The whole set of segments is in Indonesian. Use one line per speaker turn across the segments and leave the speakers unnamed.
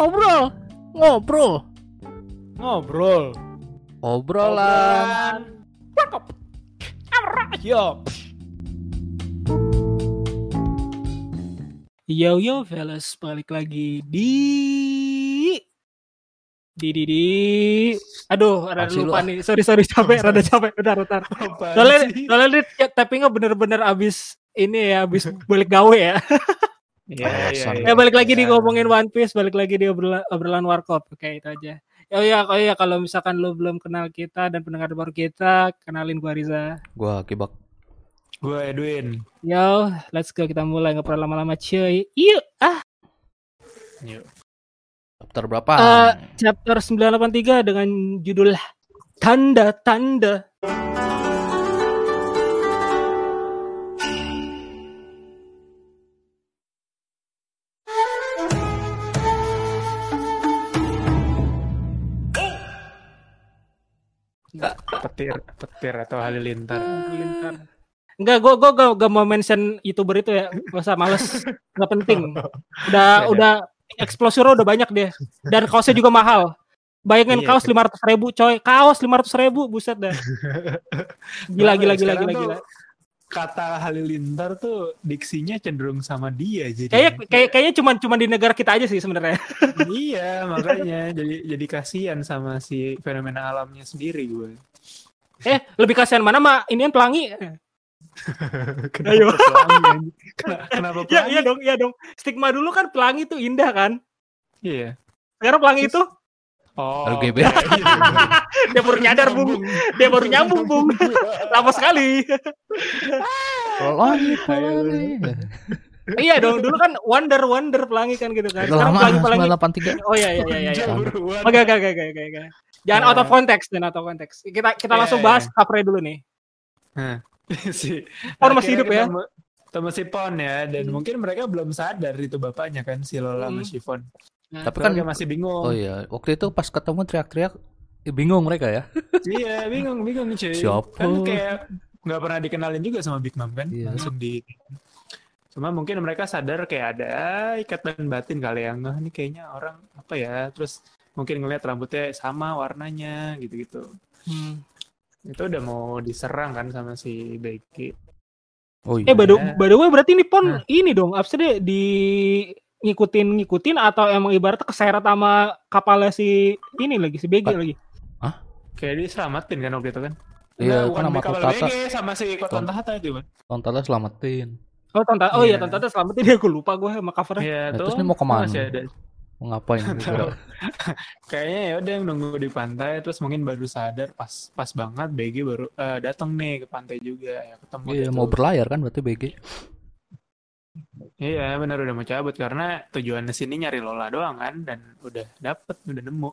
ngobrol, ngobrol,
Ngobrol.
obrolan.
Yo. Yo yo fellas, balik lagi di di di di. Aduh rada
Apaan sih
lupa
lu?
nih. Sorry sorry capek rada capek. Bentar bentar. Soalnya soalnya ya, tappingnya bener-bener abis ini ya abis balik gawe ya
Iya,
Alasan.
ya balik lagi di ngomongin One Piece balik lagi di obrolan, obrolan warkop oke itu aja oh ya oh ya kalau misalkan lo belum kenal kita dan pendengar baru kita kenalin gua Riza
Gua kibak.
Gue Edwin.
yo let's go kita mulai nggak perlu lama-lama cuy yuk ah
Yuk.
Chapter berapa?
Eh, chapter 983 dengan judul Tanda-tanda.
Petir, petir atau halilintar.
Halilintar. Enggak, gue gue gak, gak mau mention youtuber itu ya, gak usah males, nggak penting. Udah
Ya,
udah exposure udah banyak deh, dan kaosnya juga mahal. Bayangin
Iya,
kaos
kan.
lima ratus ribu, coy. Kaos lima ratus ribu, buset dah. Gila, gila, gila, gila, gila.
Kata halilintar tuh diksinya cenderung sama dia jadi.
Kayaknya kayak, kayaknya cuma cuma di negara kita aja sih sebenarnya.
iya, makanya jadi jadi kasihan sama si fenomena alamnya sendiri gue.
Eh, lebih kasihan mana mah ini kan pelangi.
Kenapa
Ayo.
pelangi? Kenapa,
Iya,
pelangi?
iya dong, iya dong. Stigma dulu kan pelangi tuh indah kan.
Iya.
Sekarang pelangi itu
Oh.
LGBT.
oke, iya.
dia baru nyadar bung, dia baru nyambung bung. Lama sekali.
Pelangi, pelangi.
iya dong, dulu kan wonder wonder pelangi kan gitu kan. Sekarang
lama,
pelangi pelangi.
983.
Oh iya iya iya iya. Oke oke oke oke oke. Jangan
Ya.
out of context, jangan out of context. Kita kita
Iya,
langsung
iya.
bahas covernya dulu nih.
si
Pon masih hidup ya?
Ketemu si Pon ya dan mungkin mereka belum sadar itu bapaknya kan si Lola sama
Hmm.
Chiffon.
Nah,
Tapi kan
masih bingung.
Oh iya, waktu itu pas ketemu teriak-teriak eh, bingung mereka ya.
iya, bingung bingung cuy.
Siapa?
Kan kayak nggak pernah dikenalin juga sama Big Mom kan,
Iya.
langsung di. Cuma mungkin mereka sadar kayak ada ikatan batin kali yang "Ah, ini kayaknya orang apa ya, terus mungkin ngeliat rambutnya sama warnanya gitu-gitu.
hmm.
Itu udah mau diserang kan sama si Becky.
Oh
Eh
iya.
by the,
Iya.
by the way berarti ini pon
Nah.
ini dong apa sih deh di ngikutin ngikutin atau emang ibaratnya keseret sama kapalnya si ini lagi si BG
Pak.
lagi.
Kayak diselamatin kan waktu itu kan?
Iya,
Enggak,
kan
bukan
sama.
BG sama si Koton Tahata itu kan.
Tontonnya selamatin.
Oh tonton oh iya
Iya.
tonton selamatin dia gue lupa gue sama covernya.
Iya,
Nah,
tuh.
terus ini mau ke mana?
Masih ada.
Mau ngapain?
Tahu. Kayaknya ya udah nunggu di pantai terus mungkin baru sadar pas pas banget BG baru eh, datang nih ke pantai juga ya ketemu
Iya,
deh
mau
tuh.
berlayar kan berarti BG.
Iya benar udah mau cabut karena tujuannya sini nyari Lola doang kan dan udah dapet udah nemu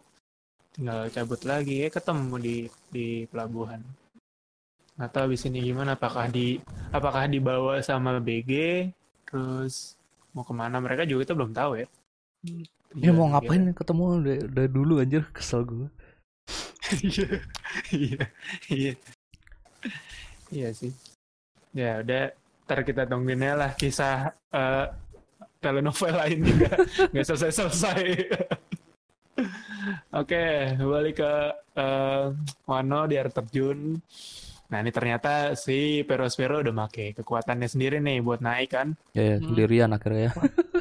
tinggal cabut lagi ya ketemu di di pelabuhan nggak tahu abis ini gimana apakah di apakah dibawa sama BG terus mau ke mana mereka juga itu belum tahu ya
Ya mau ngapain ketemu? Udah, udah dulu anjir. Kesel gue.
iya iya iya. Iya sih. Ya udah ntar kita tungguin lah kisah eh, telenovela ini. Nggak nggak selesai selesai oke balik ke eh, Wano di air terjun nah ini ternyata si Perospero udah make kekuatannya sendiri nih buat naik kan
Ya, ya
Hmm.
sendirian akhirnya ya.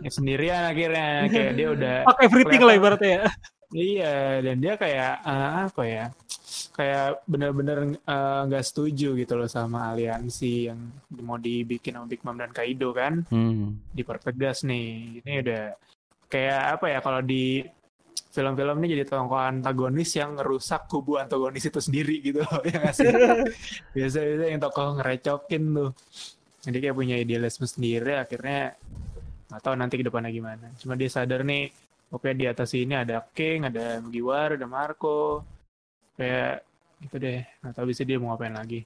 ya, sendirian akhirnya kayak dia udah
Fuck everything lah ibaratnya ya.
Iya, dan dia kayak eh, apa ya? Kayak bener-bener eh, nggak setuju gitu loh sama aliansi yang mau dibikin sama Big Mom dan Kaido kan,
Hmm.
dipertegas nih. Ini udah kayak apa ya kalau di film-film ini jadi tokoh antagonis yang ngerusak kubu antagonis itu sendiri gitu loh, ya nggak sih? Biasa-biasa yang tokoh ngerecokin tuh. Jadi kayak punya idealisme sendiri, akhirnya nggak tahu nanti ke depannya gimana. Cuma dia sadar nih, oke di atas ini ada King, ada Mugiwara, ada Marco. Kayak gitu deh, nggak tahu bisa dia mau ngapain lagi.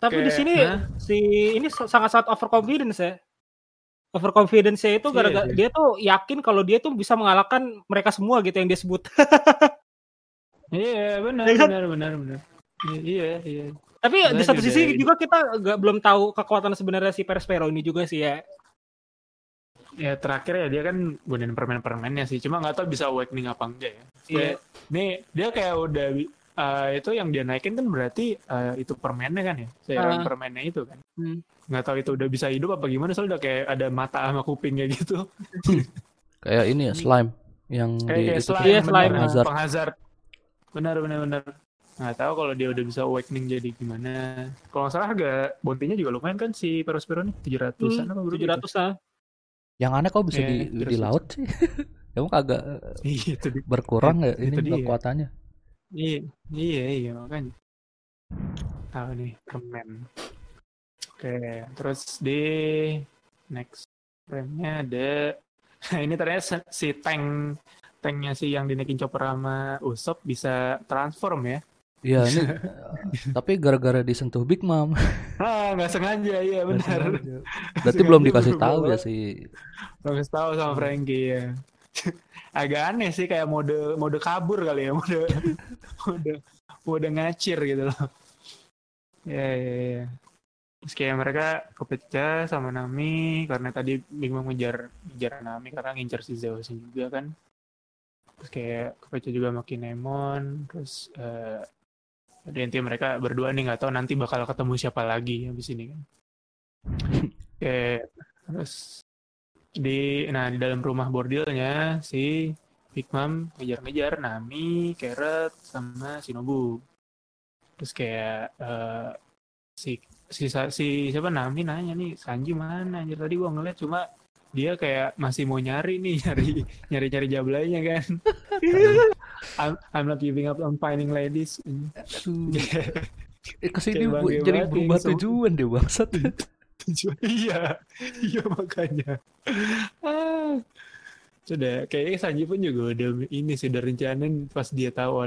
Tapi di
Kayak,
sini
hah?
si ini sangat-sangat overconfidence ya. Overconfidence itu
Iya,
gara-gara
iya.
dia tuh yakin kalau dia tuh bisa mengalahkan mereka semua gitu yang dia sebut.
Iya benar
Iya kan?
benar benar benar. Iya iya.
Tapi di
Makanya
satu
dia
sisi
udah-
juga kita nggak belum tahu kekuatan sebenarnya si Perspero ini juga sih ya.
ya terakhir ya dia kan gunain permen-permennya sih cuma nggak tahu bisa awakening apa enggak ya
Iya.
Kayak, nih dia kayak udah eh, itu yang dia naikin kan berarti eh, itu permennya kan ya cairan
Ah.
permennya itu kan
Hmm.
nggak tahu itu udah bisa hidup apa gimana soalnya udah kayak ada mata sama kupingnya gitu
Kayak ini ya slime yang
kayak
di
kayak
itu
slime,
Iya, slime.
Penghazard.
penghazard benar benar benar nggak tahu kalau dia udah bisa awakening jadi gimana kalau nggak salah harga bounty-nya juga lumayan kan si Perospero nih tujuh ratusan apa berapa
tujuh
gitu?
ratus ah
Yang aneh kok bisa
Iya,
di,
terus-
di laut sih. Emang agak
Iya,
berkurang ya
Itu
ini
dia.
kekuatannya.
Iya, iya, iya makanya. Tahu nih permen. Oke, terus di next frame-nya ada ini ternyata si tank tanknya si yang dinaikin chopper sama Usop bisa transform ya.
Iya ini tapi gara-gara disentuh Big Mom.
Ah, nggak sengaja, iya benar.
Berarti belum dikasih tahu ya si
Belum kasih tahu sama Frankie ya. Agak aneh sih kayak mode mode kabur kali ya, mode mode mode ngacir gitu loh. Ya ya ya. Terus kayak mereka kepecah sama Nami karena tadi Big Mom ngejar ngejar Nami karena ngincar si Zeus juga kan. Terus kayak kepecah juga sama Kinemon, terus eh jadi intinya mereka berdua nih nggak tahu nanti bakal ketemu siapa lagi habis ini kan. Oke, terus di nah di dalam rumah bordelnya si Big Mom ngejar-ngejar Nami, Carrot sama Shinobu. Terus kayak eh, si si si siapa Nami nanya nih Sanji mana? Anjir tadi gua ngeliat cuma dia kayak masih mau nyari nih nyari nyari nyari jablanya kan. I'm, I'm not giving up on finding ladies.
Eh, ke
sini
bu- jadi berubah tujuan deh bangsat.
Iya. Iya makanya. Ah. sudah kayaknya Sanji pun juga udah ini sih udah rencanain pas dia tahu oh,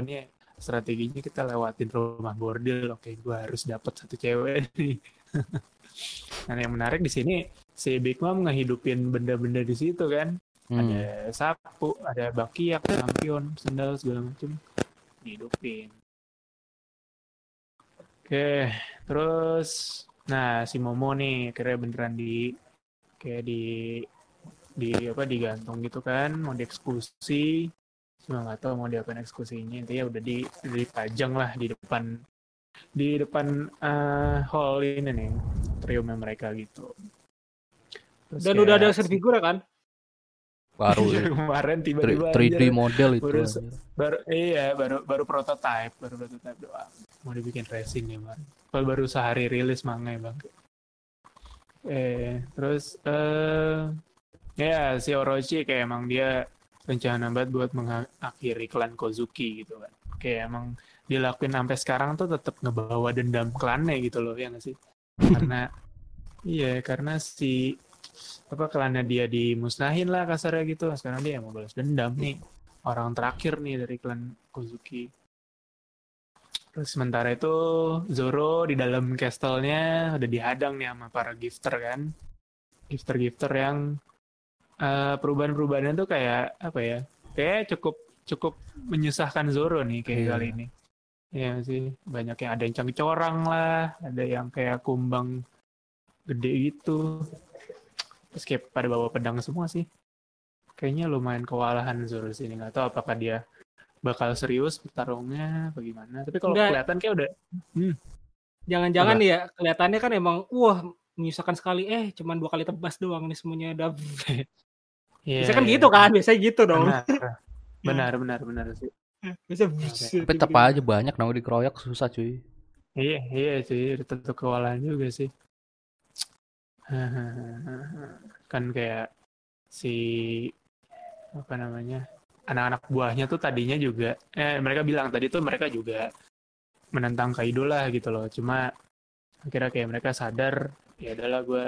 strateginya kita lewatin rumah bordil. Oke gua harus dapat satu cewek nih. Nah yang menarik di sini si Big Mom ngehidupin benda-benda di situ kan.
Hmm.
ada sapu ada bakiak lampion sendal segala macam dihidupin. Oke terus nah si Momo nih akhirnya beneran di kayak di di apa digantung gitu kan mau dieksekusi. Cuma nggak tahu mau diapain eksekusinya intinya udah di udah dipajang lah di depan di depan eh, hall ini nih triumnya mereka gitu. Terus
dan
kayak
udah ada figure kan
Baru ya.
kemarin tiba-tiba
3D
anjir,
model itu.
Baru- baru iya baru baru prototype baru prototype doang. Mau dibikin racing ya man kalau baru sehari rilis manga ya bang. Eh terus eh ya si Orochi kayak emang dia rencana banget buat mengakhiri klan Kozuki gitu kan kayak emang dilakuin sampai sekarang tuh tetap ngebawa dendam klannya gitu loh ya nggak sih? Karena iya karena si apa klannya dia dimusnahin lah kasarnya gitu. Sekarang dia mau balas dendam nih. Orang terakhir nih dari klan Kozuki. Terus sementara itu Zoro di dalam castle-nya udah dihadang nih sama para gifter kan. Gifter-gifter yang eh, perubahan-perubahannya tuh kayak apa ya kayak cukup cukup menyusahkan Zoro nih kayak
Iya.
kali ini. Iya sih? Banyak yang ada yang cangcorang lah ada yang kayak kumbang gede gitu terus kayak pada bawa pedang semua sih. Kayaknya lumayan kewalahan Zoro sini nggak tahu apakah dia bakal serius bertarungnya bagaimana. Tapi kalau kelihatan kayak udah
jangan-jangan nih ya kelihatannya kan emang wah menyusahkan sekali. Eh cuman dua kali tebas doang nih semuanya udah.
Iya,
biasanya kan
iya.
gitu kan biasanya gitu dong.
Benar benar. Benar benar sih.
Bisa
Tapi tetap aja banyak nang dikeroyok susah cuy.
iya iya sih udah tentu kewalahan juga sih kan kayak si apa namanya anak-anak buahnya tuh tadinya juga eh mereka bilang tadi tuh mereka juga menentang Kaido lah gitu loh. Cuma akhirnya kayak mereka sadar ya adalah gue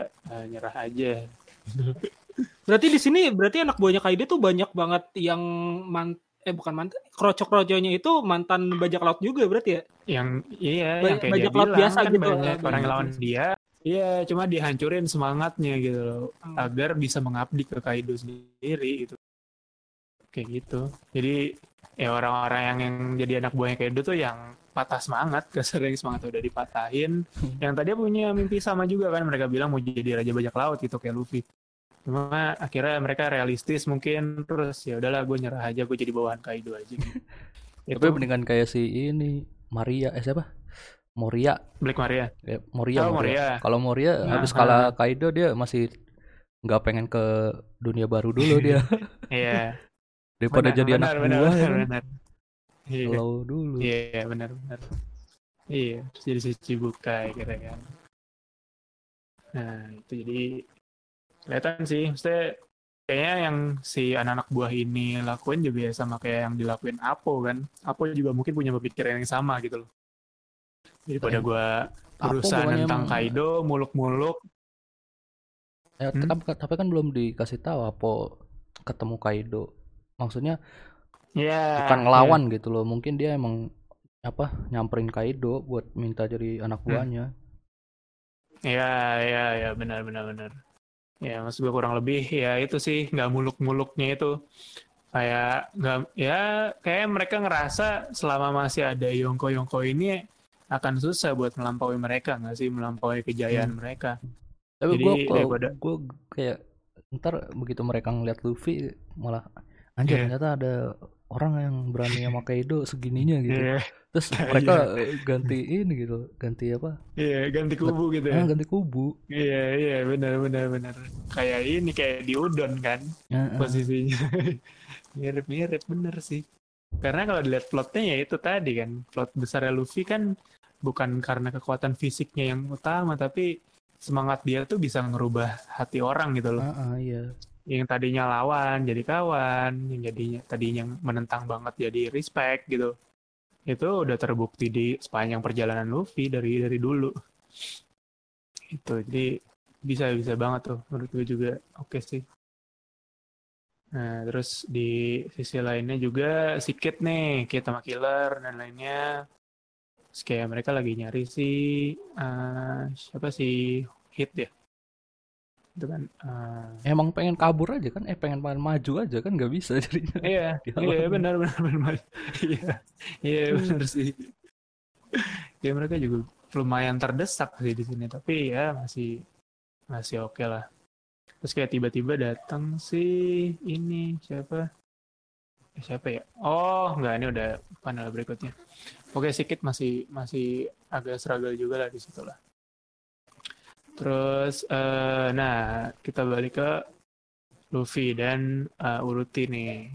nyerah aja.
Berarti di sini berarti anak buahnya Kaido tuh banyak banget yang man eh bukan mantan krocok-kroconya itu mantan bajak laut juga berarti ya?
Yang iya
Banyak-
yang kayak dia
banyak laut
bilang
biasa
kan
gitu,
banyak orang yang lawan dia iya cuma dihancurin semangatnya gitu loh
Hmm.
agar bisa mengabdi ke Kaido sendiri gitu kayak gitu jadi ya orang-orang yang, yang jadi anak buahnya Kaido tuh yang patah semangat kesering semangat udah dipatahin yang tadi punya mimpi sama juga kan mereka bilang mau jadi raja bajak laut gitu kayak Luffy Cuma akhirnya mereka realistis mungkin terus ya udahlah gue nyerah aja gue jadi bawahan Kaido aja gitu. Itu
Tapi mendingan kayak si ini Maria eh siapa? Moria.
Black Maria.
Ya, Moria,
Oh,
Moria.
Moria.
Kalau Moria
Nah,
habis kalah Kaido dia masih nggak pengen ke dunia baru dulu dia
Iya.
daripada
Benar,
jadi
benar,
anak
benar,
buah ya
benar,
kan?
benar. Iya.
Slow dulu.
Iya benar benar. Iya, terus jadi si Cibukai kira kan. Nah, itu jadi kelihatan sih, maksudnya kayaknya yang si anak-anak buah ini lakuin juga ya sama kayak yang dilakuin Apo kan. Apo juga mungkin punya pemikiran yang sama gitu loh. Jadi pada
Tapi
gua
Apo
berusaha
bukannya
tentang
emang-
Kaido, muluk-muluk.
Ya,
Hmm?
tapi, tapi kan belum dikasih tahu apa ketemu Kaido. Maksudnya
Ya.
bukan ngelawan gitu loh. Mungkin dia emang apa nyamperin Kaido buat minta jadi anak
Hmm.
buahnya.
Ya, ya, ya, benar, benar, benar. Ya, maksud gue kurang lebih ya itu sih nggak muluk-muluknya itu kayak nggak ya kayak mereka ngerasa selama masih ada Yongko-Yongko ini akan susah buat melampaui mereka nggak sih melampaui kejayaan
Hmm.
mereka.
Tapi gue
daripada-
gue kayak ntar begitu mereka ngeliat Luffy malah anjir
Iya.
ternyata ada orang yang berani sama Kaido segininya gitu.
Iya,
Terus mereka ganti ini gitu, ganti apa?
iya ganti kubu gitu ya.
Ah, ganti kubu.
Iya, iya, benar, benar, benar. Kayak ini kayak di udon kan
Heeh.
posisinya. Mirip-mirip bener sih. Karena kalau dilihat plotnya ya itu tadi kan, plot besarnya Luffy kan bukan karena kekuatan fisiknya yang utama, tapi semangat dia tuh bisa ngerubah hati orang gitu loh.
Heeh, iya.
Yang tadinya lawan jadi kawan, yang jadinya tadinya menentang banget jadi respect gitu. Itu udah terbukti di sepanjang perjalanan Luffy dari dari dulu. Itu jadi bisa bisa banget tuh menurut gue juga oke sih. Nah, terus di sisi lainnya juga si Kid nih, Kid sama Killer dan lainnya. Terus kayak mereka lagi nyari si eh, siapa sih Hit ya? Itu kan eh,
Emang pengen kabur aja kan? Eh pengen pengen maju aja kan nggak bisa jadinya.
Iya, iya benar benar benar. Iya, iya benar sih. Ya mereka juga lumayan terdesak sih di sini, tapi ya masih masih oke lah. Terus kayak tiba-tiba datang si ini siapa? Siapa ya? Oh, enggak ini udah panel berikutnya. Oke, sedikit masih masih agak struggle juga lah di situ lah. Terus, eh, nah kita balik ke Luffy dan eh, Uruti nih.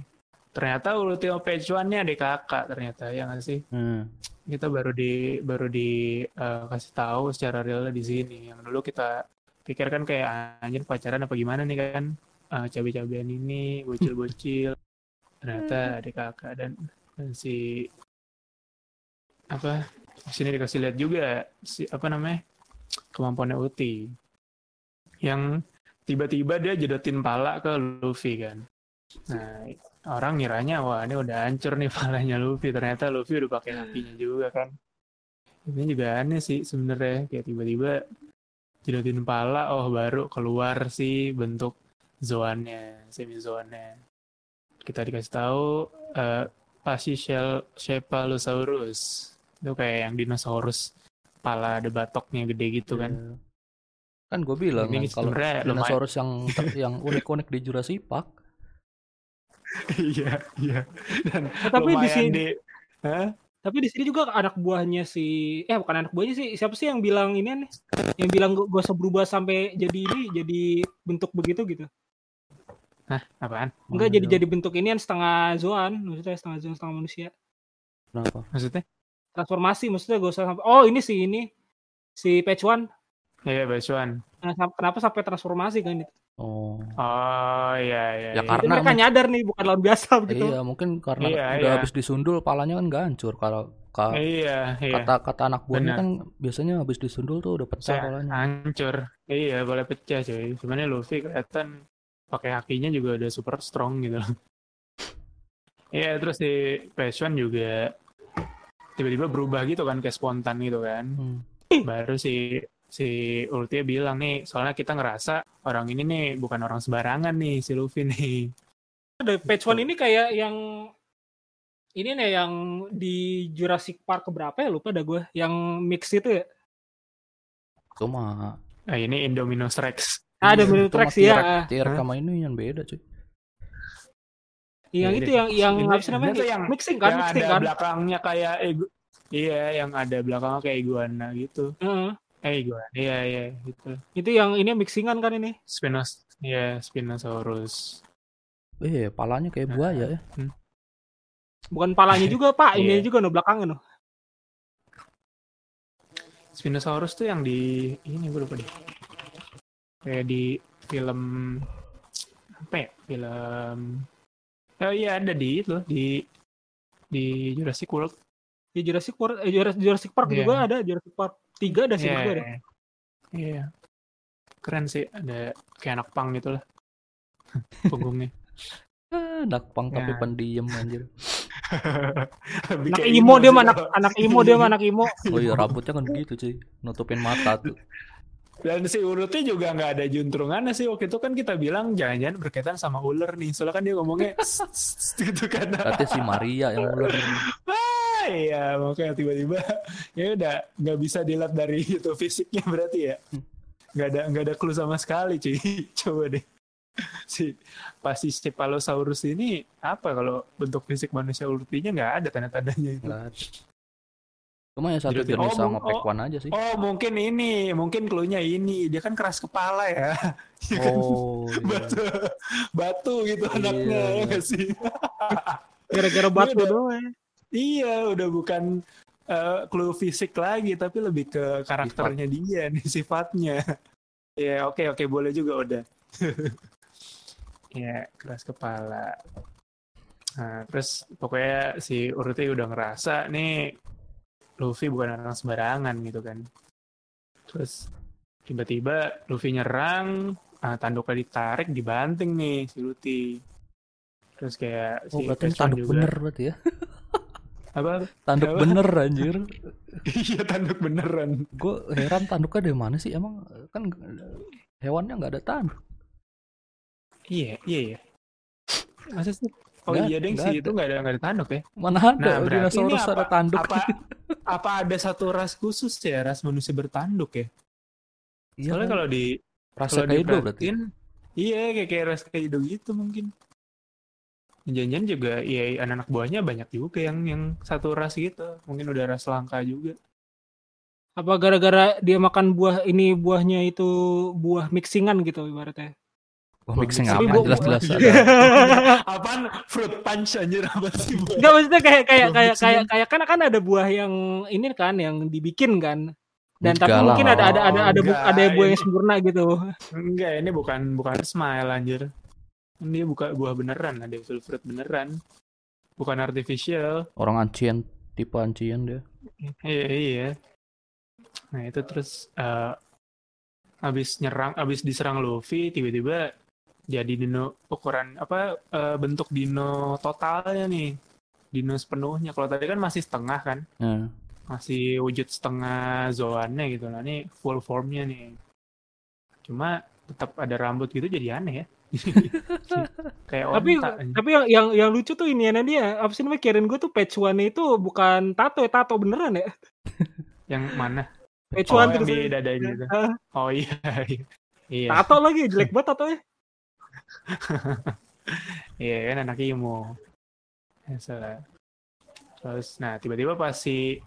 Ternyata Uruti sama Pechuan-nya adik kakak ternyata ya nggak sih?
Hmm.
Kita baru di baru di eh, kasih tahu secara real di sini. Yang dulu kita pikirkan kayak anjir pacaran apa gimana nih kan? Eh, cabe-cabean ini, bocil-bocil. Ternyata adik kakak dan, dan si apa? Di sini dikasih lihat juga si apa namanya? kemampuannya Uti. Yang tiba-tiba dia jedotin pala ke Luffy kan. Nah, orang ngiranya wah ini udah hancur nih palanya Luffy. Ternyata Luffy udah pakai hakinya juga kan. Ini juga aneh sih sebenarnya kayak tiba-tiba jedotin pala oh baru keluar sih bentuk zoannya, semi zoannya. Kita dikasih tahu eh Pachyshell Cephalosaurus. Itu kayak yang dinosaurus kepala ada batoknya gede gitu kan.
Iya. Kan gue bilang
Ini
kan, kalau
lumayan.
dinosaurus yang ter- yang unik-unik di Jurassic Park.
Iya, iya. Dan
tapi di sini
di Hah?
tapi di sini juga anak buahnya si eh bukan anak buahnya sih siapa sih yang bilang ini nih yang bilang gue usah berubah sampai jadi ini jadi bentuk begitu gitu
Hah, apaan?
enggak jadi jadi bentuk ini setengah zoan maksudnya setengah zoan setengah manusia
Kenapa?
Maksudnya?
transformasi maksudnya gak usah sampai oh ini si ini si Pechuan
Iya, Bacuan.
Nah, sam- kenapa sampai transformasi kan itu
Oh.
Oh, iya, iya.
Ya,
iya.
Jadi
Karena
mereka nyadar nih bukan lawan biasa begitu
Iya, mungkin karena
Iya,
udah
iya.
habis disundul palanya kan nggak hancur kalau ka-
Iya, iya.
kata-kata anak buahnya kan biasanya habis disundul tuh udah pecah palanya.
hancur. Iya, boleh pecah cuy. Sebenarnya Luffy kelihatan pakai hakinya juga udah super strong gitu. Iya, terus si Passion juga tiba-tiba berubah gitu kan kayak spontan gitu kan.
Hmm.
Baru si si Ultia bilang nih, soalnya kita ngerasa orang ini nih bukan orang sembarangan nih si Luffy nih.
ada Pechuan ini kayak yang ini nih yang di Jurassic Park keberapa ya lupa dah gue yang mix itu ya
Cuma
Nah, ini Indominus Rex.
Ada
Iya, itu mah
tracks ya.
Hah?
sama ini yang beda cuy.
Yang
Iya,
itu
iya.
yang yang
Ini-
apa sih namanya?
tuh yang-
mixing kan,
yang
mixing
ada
kan.
belakangnya kayak igu iya yang ada belakangnya kayak iguana gitu
Heeh.
eh iguana iya iya gitu
Itu yang ini mixingan kan ini.
Spinos iya Spinosaurus
Eh, palanya kayak buaya ya.
Bukan palanya juga, Pak. Ini
Iya.
juga no belakangnya no.
Spinosaurus tuh yang di ini gue lupa deh kayak di film apa ya film oh iya ada di itu di di Jurassic World
Di Jurassic World, eh, Jurassic Jurassic Park
Iya.
juga ada. Jurassic Park 3 ada sih
Iya,
gue ada.
iya. Iya. Keren sih, ada kayak anak pang gitu lah. Punggungnya.
Ah, anak pang tapi
Ya.
pendiam anjir.
Lebih
Anak
kayak
imo dia anak anak imo dia mah anak imo.
Oh iya rambutnya kan gitu cuy. Nutupin mata tuh.
Dan si urutnya juga nggak ada juntrungannya sih. Waktu itu kan kita bilang jangan-jangan berkaitan sama ular nih. Soalnya kan dia ngomongnya gitu kan.
Katanya si Maria yang ular.
Ah, iya, makanya tiba-tiba ya udah nggak bisa dilihat dari itu fisiknya berarti ya. Nggak ada nggak ada clue sama sekali cuy. Coba deh. Si pasti Cephalosaurus ini apa kalau bentuk fisik manusia ultinya nggak ada tanda-tandanya itu.
Ada. Cuma yang satu jenis
oh,
sama
oh.
Pekwan aja sih.
Oh mungkin ini, mungkin clue-nya ini. Dia kan keras kepala ya. Dia kan
Oh, iya.
batu, batu gitu
Iya.
anaknya ya sih?
Gara-gara batu
udah-
doang.
iya, udah bukan eh, clue fisik lagi, tapi lebih ke karakternya dia nih sifatnya. Ya oke oke boleh juga udah. ya keras kepala. Nah, terus pokoknya si Uruti udah ngerasa nih Luffy bukan orang sembarangan gitu kan. Terus tiba-tiba Luffy nyerang, ah, tanduknya ditarik, dibanting nih si Luffy. Terus kayak
Oh,
si
berarti tanduk bener berarti ya.
Apa?
Tanduk
Apa?
bener anjir.
Iya tanduk beneran.
Gue heran tanduknya dari mana sih emang kan hewannya nggak ada tanduk.
Iya, iya ya. Masa sih? Oh
Nggak-
iya deng sih
ada.
itu nggak ada nggak ada tanduk ya.
Mana ada
Nah, berarti
dinosaurus
ini
ada tanduk.
Apa apa ada satu ras khusus ya ras manusia bertanduk ya?
Iya
Soalnya
kan?
kalau di kalau
Kaido berarti.
iya kayak kayak ras Kaido gitu mungkin. Jangan-jangan juga ya anak-anak buahnya banyak juga yang yang satu ras gitu. Mungkin udah ras langka juga.
Apa gara-gara dia makan buah ini buahnya itu buah mixingan gitu ibaratnya.
Wah, mixing apa jelas-jelas.
Apaan fruit punch anjir apa sih?
Enggak maksudnya kayak kayak kayak kayak kayak kan kan ada buah yang ini kan yang dibikin kan. Dan tapi
lah.
mungkin ada ada ada ada bu-
Enggak,
ada buah yang sempurna gitu.
Enggak, ini bukan bukan smile anjir. Ini bukan buah beneran, ada full fruit beneran. Bukan artificial.
Orang ancien, tipe ancien dia.
Iya, iya. Nah, itu terus eh habis nyerang habis diserang Luffy tiba-tiba jadi dino ukuran apa eh, bentuk dino totalnya nih. Dino sepenuhnya. Kalau tadi kan masih setengah kan?
Nah,
masih wujud setengah zoannya gitu nah ini full formnya nih cuma tetap ada rambut gitu jadi aneh ya kayak
Tapi
onta
tapi yang yang yang lucu tuh ini dia apa sih namanya kirain gue tuh patch one itu bukan tato ya tato beneran ya.
yang mana
Patch
oh
one
yang
terus.
di dada gitu oh iya iya iya
tato lagi jelek banget tatonya.
iya kan anak imo. Ya, salah. Terus nah tiba-tiba pas si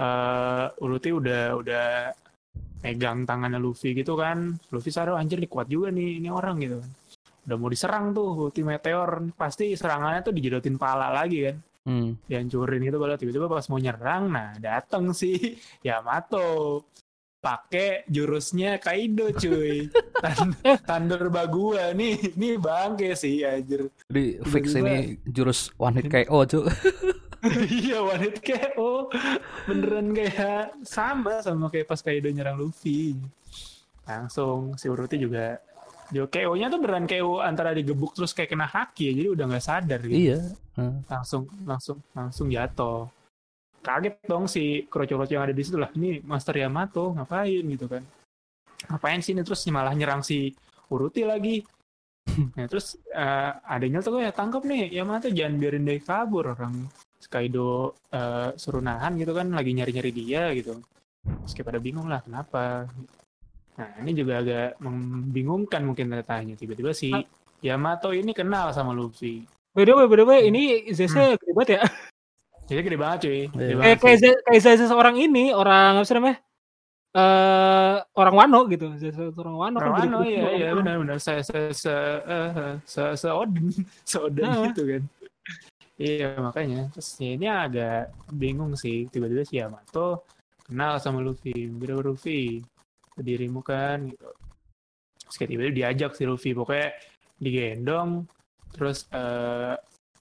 eh Uruti udah udah megang tangannya Luffy gitu kan Luffy sadar anjir nih kuat juga nih ini orang gitu kan. Udah mau diserang tuh ulti meteor. Pasti serangannya tuh dijedotin pala lagi kan.
Hmm.
dihancurin gitu kalau tiba-tiba pas mau nyerang nah dateng si Yamato pakai jurusnya Kaido cuy. Thunder Bagua. Nih nih bangke sih anjir.
Jadi fix
Tiba-tiba-
ini jurus one hit KO cuy.
iya one hit KO beneran kayak sama sama kayak pas Kaido nyerang Luffy. Langsung si Uruti juga. Jo KO-nya tuh beneran KO antara digebuk terus kayak kena haki ya jadi udah nggak sadar gitu.
Iya. Nah,
langsung langsung langsung jatuh kaget dong si kroco-kroco yang ada di situ lah. Ini Master Yamato ngapain gitu kan? Ngapain sih ini? Terus malah nyerang si Uruti lagi. Nah terus eh, adanya tuh ya tangkap nih Yamato jangan biarin dia kabur orang Kaido eh, suruh nahan gitu kan lagi nyari-nyari dia gitu. Terus kayak pada bingung lah kenapa? Nah, ini juga agak membingungkan mungkin tanya tiba-tiba si
Ah.
Yamato ini kenal sama Luffy.
By the way, by the way, ini Zese banget ya.
Jadi gede banget cuy. Gede
Iya.
banget
Kayak kayak kayak Zese seorang ini, orang apa sih namanya? Eh orang Wano gitu. Zese orang Wano kan
Orang
gede-
Wano,
gede
iya
banget.
iya benar-benar se se se eh, se se Odin, se Odin
Nah.
gitu kan. Iya makanya terus ya, ini agak bingung sih tiba-tiba si Yamato kenal sama Luffy, bilang Luffy dirimu kan gitu. Terus kayak tiba-tiba diajak si Luffy pokoknya digendong terus eh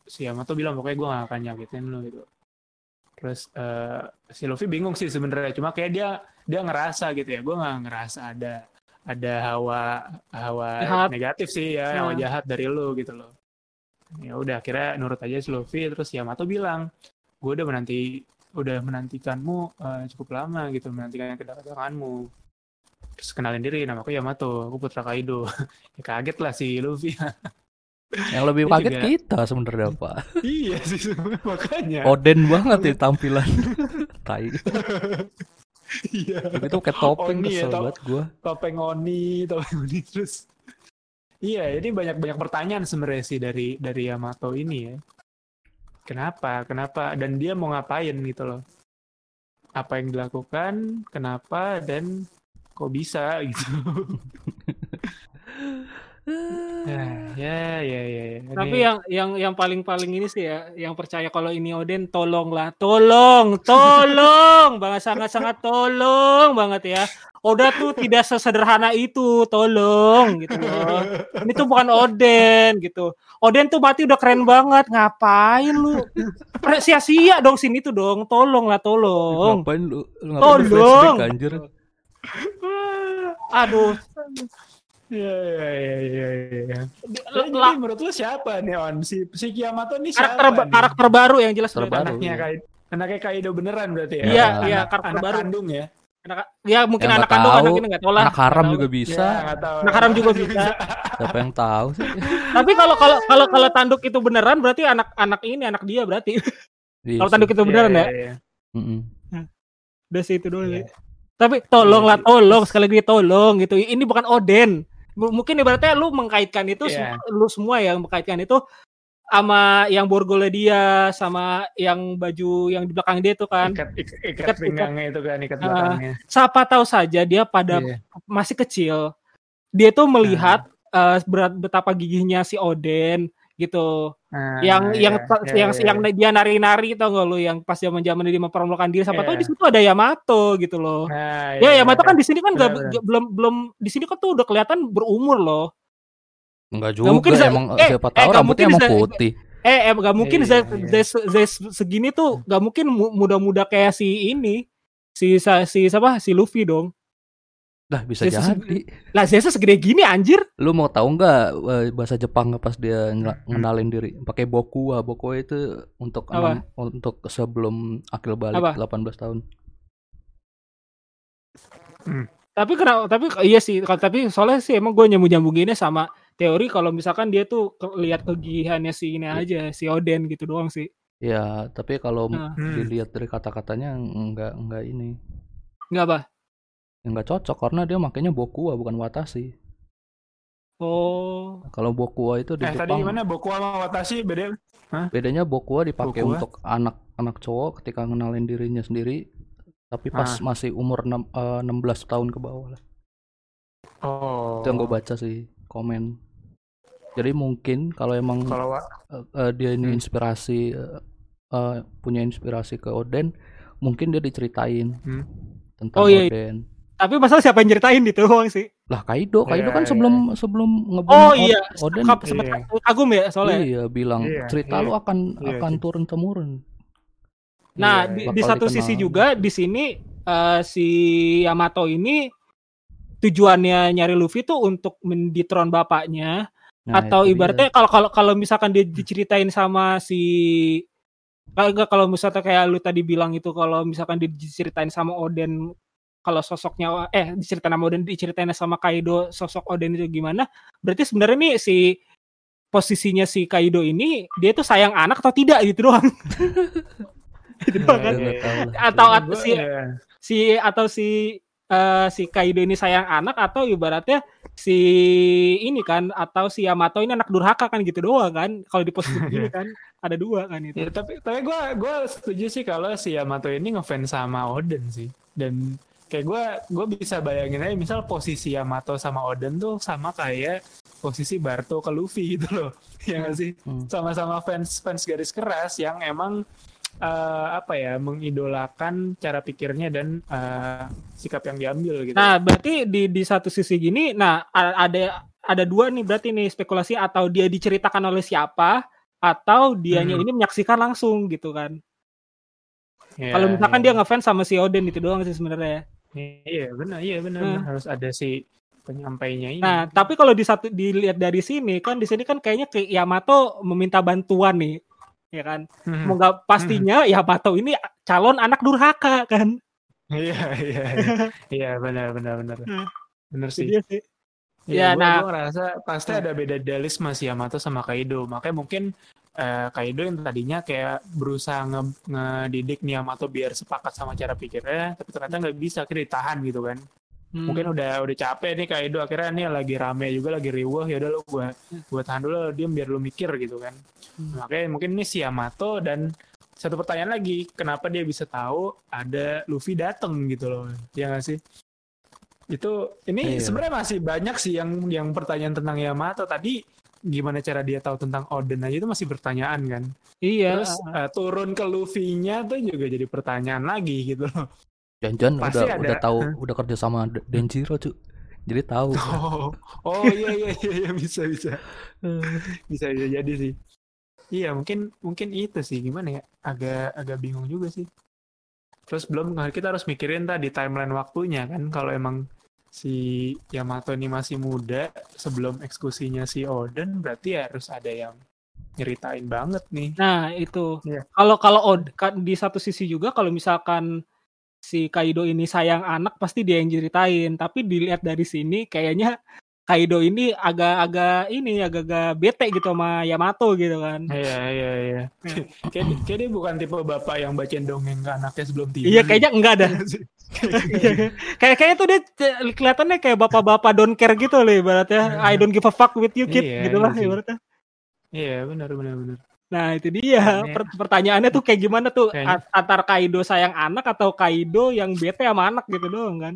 si Yamato bilang pokoknya gue gak akan nyakitin lu gitu. Terus eh si Luffy bingung sih sebenarnya. Cuma kayak dia dia ngerasa gitu ya. Gue nggak ngerasa ada ada hawa hawa
Jahat.
negatif sih ya hawa
Nah.
jahat dari lu gitu loh. Ya udah akhirnya nurut aja si Luffy. Terus Yamato bilang gue udah menanti udah menantikanmu eh, cukup lama gitu menantikan kedatanganmu. Terus kenalin diri namaku Yamato aku putra Kaido. Ya kaget lah si Luffy
Yang lebih
Dia
kaget
juga-
kita sebenarnya Pak.
iya sih makanya
Oden banget ya tampilan. Tai.
iya
Itu kayak topeng
Oni ya,
kesel
tau.
banget gua.
topeng Oni, topeng Oni terus. Iya, ini banyak banyak pertanyaan sebenarnya sih dari dari Yamato ini ya. Kenapa? Kenapa? Dan dia mau ngapain gitu loh? Apa yang dilakukan? Kenapa? Dan kok bisa gitu? ya, ya, ya, ya. ya.
Tapi
Ini-
yang yang yang paling paling ini sih ya, yang percaya kalau ini Oden, tolonglah, tolong, tolong, banget sangat sangat tolong banget ya. Oda tuh tidak sesederhana itu, tolong gitu loh. Ini tuh bukan Oden gitu. Oden tuh mati udah keren banget, ngapain lu? Sia-sia dong sini tuh dong, tolonglah, tolong.
Ngapain lu? lu ngapain lu
Tolong.
flashback anjir?
Aduh,
Ya, ya, ya, ya, ya.
la-
Jadi menurut lu siapa nih On? Si, si Yamato nih siapa
karakter
nih?
karakter baru yang jelas
Terbaru.
anaknya
iya.
Kaido, anaknya Kaido beneran berarti ya?
Iya, iya, karakter
anak
baru.
kandung ya?
Anak, ya mungkin
Ya,
anak kandung
tahu.
anak ini nggak tahu lah.
Anak haram juga bisa.
Ya, tahu.
Anak haram juga bisa.
Siapa yang tahu sih?
Tapi kalau kalau kalau kalau tanduk itu beneran berarti anak-anak ini anak dia berarti.
Iya
kalau tanduk itu beneran ya.
Iya, iya, iya.
Mm-mm.
Udah sih itu doang.
Iya.
sih. Tapi tolonglah
Iya
tolong sekali lagi tolong gitu. Ini bukan Oden. Mungkin ibaratnya lu mengkaitkan itu
Iya.
sem- lu semua yang mengkaitkan itu sama yang borgolnya dia sama yang baju yang di belakang dia itu kan.
Ikat, ik- ikat,
Ikat-
pinggangnya itu kan, ikat
Ah.
belakangnya.
Siapa tahu saja dia pada
Iya.
masih kecil dia tuh melihat eh, berat betapa gigihnya si Oden gitu.
Nah,
yang
iya,
yang
iya,
yang
iya.
yang dia nari-nari tau gak lu yang pas zaman zaman dia mempermalukan diri siapa tahu
Iya.
di situ ada Yamato gitu loh.
Nah,
Ya
iya,
Yamato
iya.
kan di sini kan nggak- belum belum di sini kan tuh udah kelihatan berumur loh.
Enggak
Nggak mungkin
juga
bisa-
emang
eh,
siapa
eh,
tahu
nggak
rambutnya
mungkin
emang
bisa-
putih.
Eh, eh gak mungkin
Iya, iya.
Zay segini tuh gak mungkin mu- muda-muda kayak si ini si si siapa si Luffy dong.
Lah bisa
Zeus
jadi.
Lah Zesa segede gini anjir.
Lu mau tahu nggak eh, bahasa Jepang pas dia ngela- ngenalin diri pakai bokua. Bokua itu untuk
Apa?
enam- untuk sebelum akil balik
Apa?
18 tahun.
Tapi kenapa tapi iya sih kalau tapi soalnya sih emang gue nyambung nyambunginnya sama teori kalau misalkan dia tuh ke- lihat kegigihannya si ini aja si Oden gitu doang sih.
Ya, tapi kalau
Nah.
Hmm.
dilihat dari kata-katanya enggak enggak ini.
Enggak apa?
Enggak cocok karena dia makanya bokua bukan watashi.
Oh.
Kalau bokua itu di
Eh, tadi
Jepang
gimana? Boku sama Watashi beda?
bedanya bokua dipakai
Bokua?
untuk anak-anak cowok ketika ngenalin dirinya sendiri tapi pas
Ah.
masih umur enam- eh, 16 tahun ke bawah lah.
Oh.
Itu yang gue baca sih komen. Jadi mungkin kalau emang
Kalau
eh, eh, dia ini
Hmm.
inspirasi eh, eh, punya inspirasi ke Oden, mungkin dia diceritain
Hmm.
tentang
Oh, iya.
Oden.
Tapi masalah siapa yang ceritain itu doang sih.
Lah Kaido, Kaido
Iya,
kan
iya.
sebelum sebelum ngebunuh
Oh iya,
Oden
Kap- sempet
Iya.
kagum ya soalnya.
iya bilang
Iya,
cerita
iya.
lu akan
Iya,
akan turun temurun.
Nah,
Iya,
di,
bakal
di satu
dikenal.
sisi juga di sini eh, si Yamato ini tujuannya nyari Luffy tuh untuk menditron bapaknya
Nah,
atau ibaratnya kalau kalau kalau misalkan dia diceritain sama si kalau enggak kalau misalnya kayak lu tadi bilang itu kalau misalkan dia diceritain sama Oden kalau sosoknya eh diceritain sama Oden diceritain sama Kaido sosok Oden itu gimana berarti sebenarnya nih si posisinya si Kaido ini dia tuh sayang anak atau tidak gitu doang. Itu doang
Ya,
kan
tahu lah.
atau
Gua-
at- si
iya.
si atau si eh, si Kaido ini sayang anak atau ibaratnya si ini kan atau si Yamato ini anak durhaka kan gitu doang kan? Kalau di posisi ini kan ada dua kan itu.
Ya, tapi tapi gue gue setuju sih kalau si Yamato ini ngefans sama Oden sih. Dan kayak gue gue bisa bayangin aja misal posisi Yamato sama Oden tuh sama kayak posisi Barto ke Luffy gitu loh ya nggak sih
Hmm.
sama-sama fans fans garis keras yang emang eh, apa ya mengidolakan cara pikirnya dan eh, sikap yang diambil gitu
Nah, berarti di di satu sisi gini, nah ada ada dua nih berarti nih spekulasi atau dia diceritakan oleh siapa atau dianya
Hmm.
ini menyaksikan langsung gitu kan.
Ya,
Kalau misalkan
ya.
dia ngefans sama si Odin itu doang sih sebenarnya.
Iya benar iya benar
Hmm.
benar. harus ada si penyampainya ini
Nah, tapi kalau di satu dilihat dari sini kan di sini kan kayaknya kayak Yamato meminta bantuan nih. Ya kan?
Hmm.
Moga pastinya Yamato ini calon anak durhaka kan.
Iya iya iya. iya benar benar benar.
Hmm.
Benar sih.
dia sih.
Iya,
Ya,
gua,
nah.
gua ngerasa pasti ada beda dualisme si Yamato sama Kaido. Makanya mungkin eh, Kaido yang tadinya kayak berusaha nge ngedidik Yamato biar sepakat sama cara pikirnya, tapi ternyata nggak bisa, akhirnya ditahan gitu kan.
Hmm.
Mungkin udah udah capek nih Kaido akhirnya nih lagi rame juga lagi riuh ya udah lu gua gua tahan dulu diam biar lu mikir gitu kan.
Hmm.
Makanya mungkin ini si Yamato dan satu pertanyaan lagi, kenapa dia bisa tahu ada Luffy dateng gitu loh? Ya nggak sih? Itu ini
Iya.
sebenarnya masih banyak sih yang yang pertanyaan tentang Yamato tadi gimana cara dia tahu tentang Oden aja itu masih pertanyaan kan.
Iya.
Terus eh, turun ke Luffy-nya tuh juga jadi pertanyaan lagi gitu loh. Pasti
udah
ada.
udah tahu udah kerja sama Denjiro cu. Jadi tahu.
Oh, oh iya iya iya, iya bisa bisa. bisa bisa jadi sih. Iya mungkin mungkin itu sih gimana ya agak agak bingung juga sih. Terus belum kita harus mikirin tadi timeline waktunya kan kalau emang si Yamato ini masih muda sebelum eksekusinya si Oden berarti harus ada yang nyeritain banget nih.
Nah, itu.
Iya.
Kalau kalau Od- ka- di satu sisi juga kalau misalkan si Kaido ini sayang anak pasti dia yang ceritain, tapi dilihat dari sini kayaknya Kaido ini agak-agak ini agak-agak bete gitu sama Yamato gitu kan.
Iya iya iya. kayak, kayak dia bukan tipe bapak yang bacain dongeng ke anaknya sebelum tidur.
Iya, kayaknya enggak dah.
sih.
kayak kayaknya tuh dia kelihatannya kayak bapak-bapak don't care gitu loh ibaratnya. I don't give a fuck with you kid
Iya,
gitu lah
iya
ibaratnya.
Iya benar benar benar.
Nah, itu dia. Pertanyaannya tuh kayak gimana tuh
Kayaknya-
antar Kaido sayang anak atau Kaido yang bete sama anak gitu doang kan.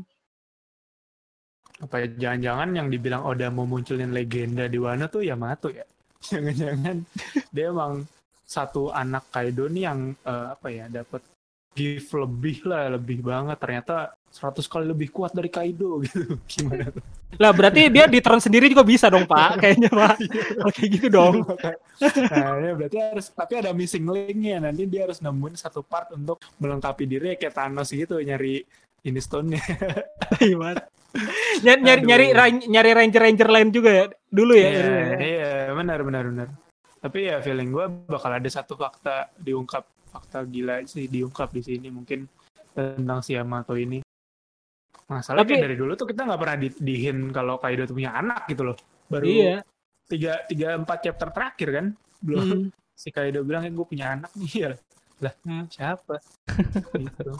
Apa ya, jangan-jangan yang dibilang Oda mau munculin legenda di Wano tuh Yamato ya? Jangan-jangan. Dia emang satu anak Kaido nih yang eh, apa ya dapat gift lebih lah lebih banget. Ternyata 100 kali lebih kuat dari Kaido gitu. Gimana tuh?
Lah berarti dia di turn sendiri juga bisa dong Pak, kayaknya Pak. Oke gitu dong.
nah ini berarti harus tapi ada missing linknya. Nanti dia harus nemuin satu part untuk melengkapi dirinya kayak Thanos gitu nyari ini stone-nya
Gimana? Nyari nyari nyari, ran- nyari ranger ranger lain juga ya dulu ya.
Iya,
dulu ya.
iya, benar benar benar. Tapi ya feeling gue bakal ada satu fakta diungkap, fakta gila sih diungkap di sini mungkin tentang si Yamato ini. Masalahnya
Tapi-
dari dulu tuh kita nggak pernah di, dihin kalau Kaido tuh punya anak gitu loh. Baru
Iya.
tiga tiga empat chapter terakhir kan belum
Hmm.
si Kaido bilang gue punya anak nih ya lah
Hmm.
siapa gitu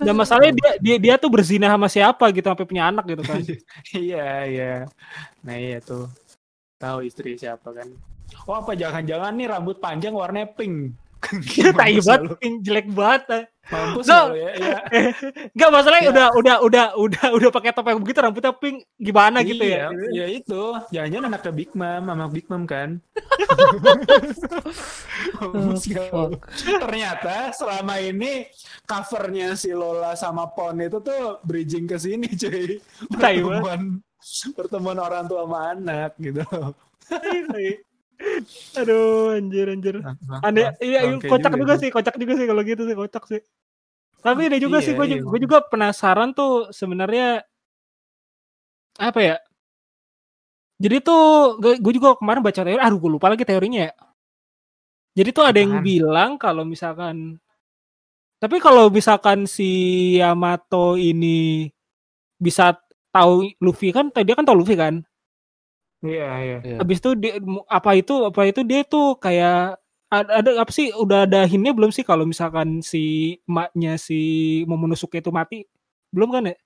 Dan masalahnya dia dia dia tuh berzina sama siapa gitu sampai punya anak gitu kan.
iya iya. Nah iya tuh. Tahu istri siapa kan. Oh apa? Jangan-jangan nih rambut panjang warnanya pink
Dia tai banget, jelek banget. eh.
mampus lu ya, ya.
Enggak masalahnya
Ya.
udah udah udah udah udah pakai topeng begitu rambutnya pink gimana gitu
iya,
ya.
ya itu jangan-jangan anaknya Big Mom sama Big Mom kan ternyata selama ini covernya si Lola sama Pon itu tuh bridging ke sini cuy pertemuan pertemuan orang tua sama anak gitu
Aduh, anjir anjir. Aneh, iya iya,
Bangke
kocak juga,
sih.
sih, kocak juga sih kalau gitu sih, kocak sih. Tapi ada juga
Iya,
sih, gue
iya.
juga, juga penasaran tuh sebenarnya apa ya? Jadi tuh gue juga kemarin baca teori, aduh gue lupa lagi teorinya ya. Jadi tuh ada yang
Apaan?
bilang kalau misalkan, tapi kalau misalkan si Yamato ini bisa tahu Luffy kan, dia kan tahu Luffy kan.
Iya iya
Iya.
Habis itu dia, apa itu apa itu dia tuh kayak ada, ada apa sih udah ada hintnya belum sih kalau misalkan si emaknya si Momonosuke itu mati belum kan ya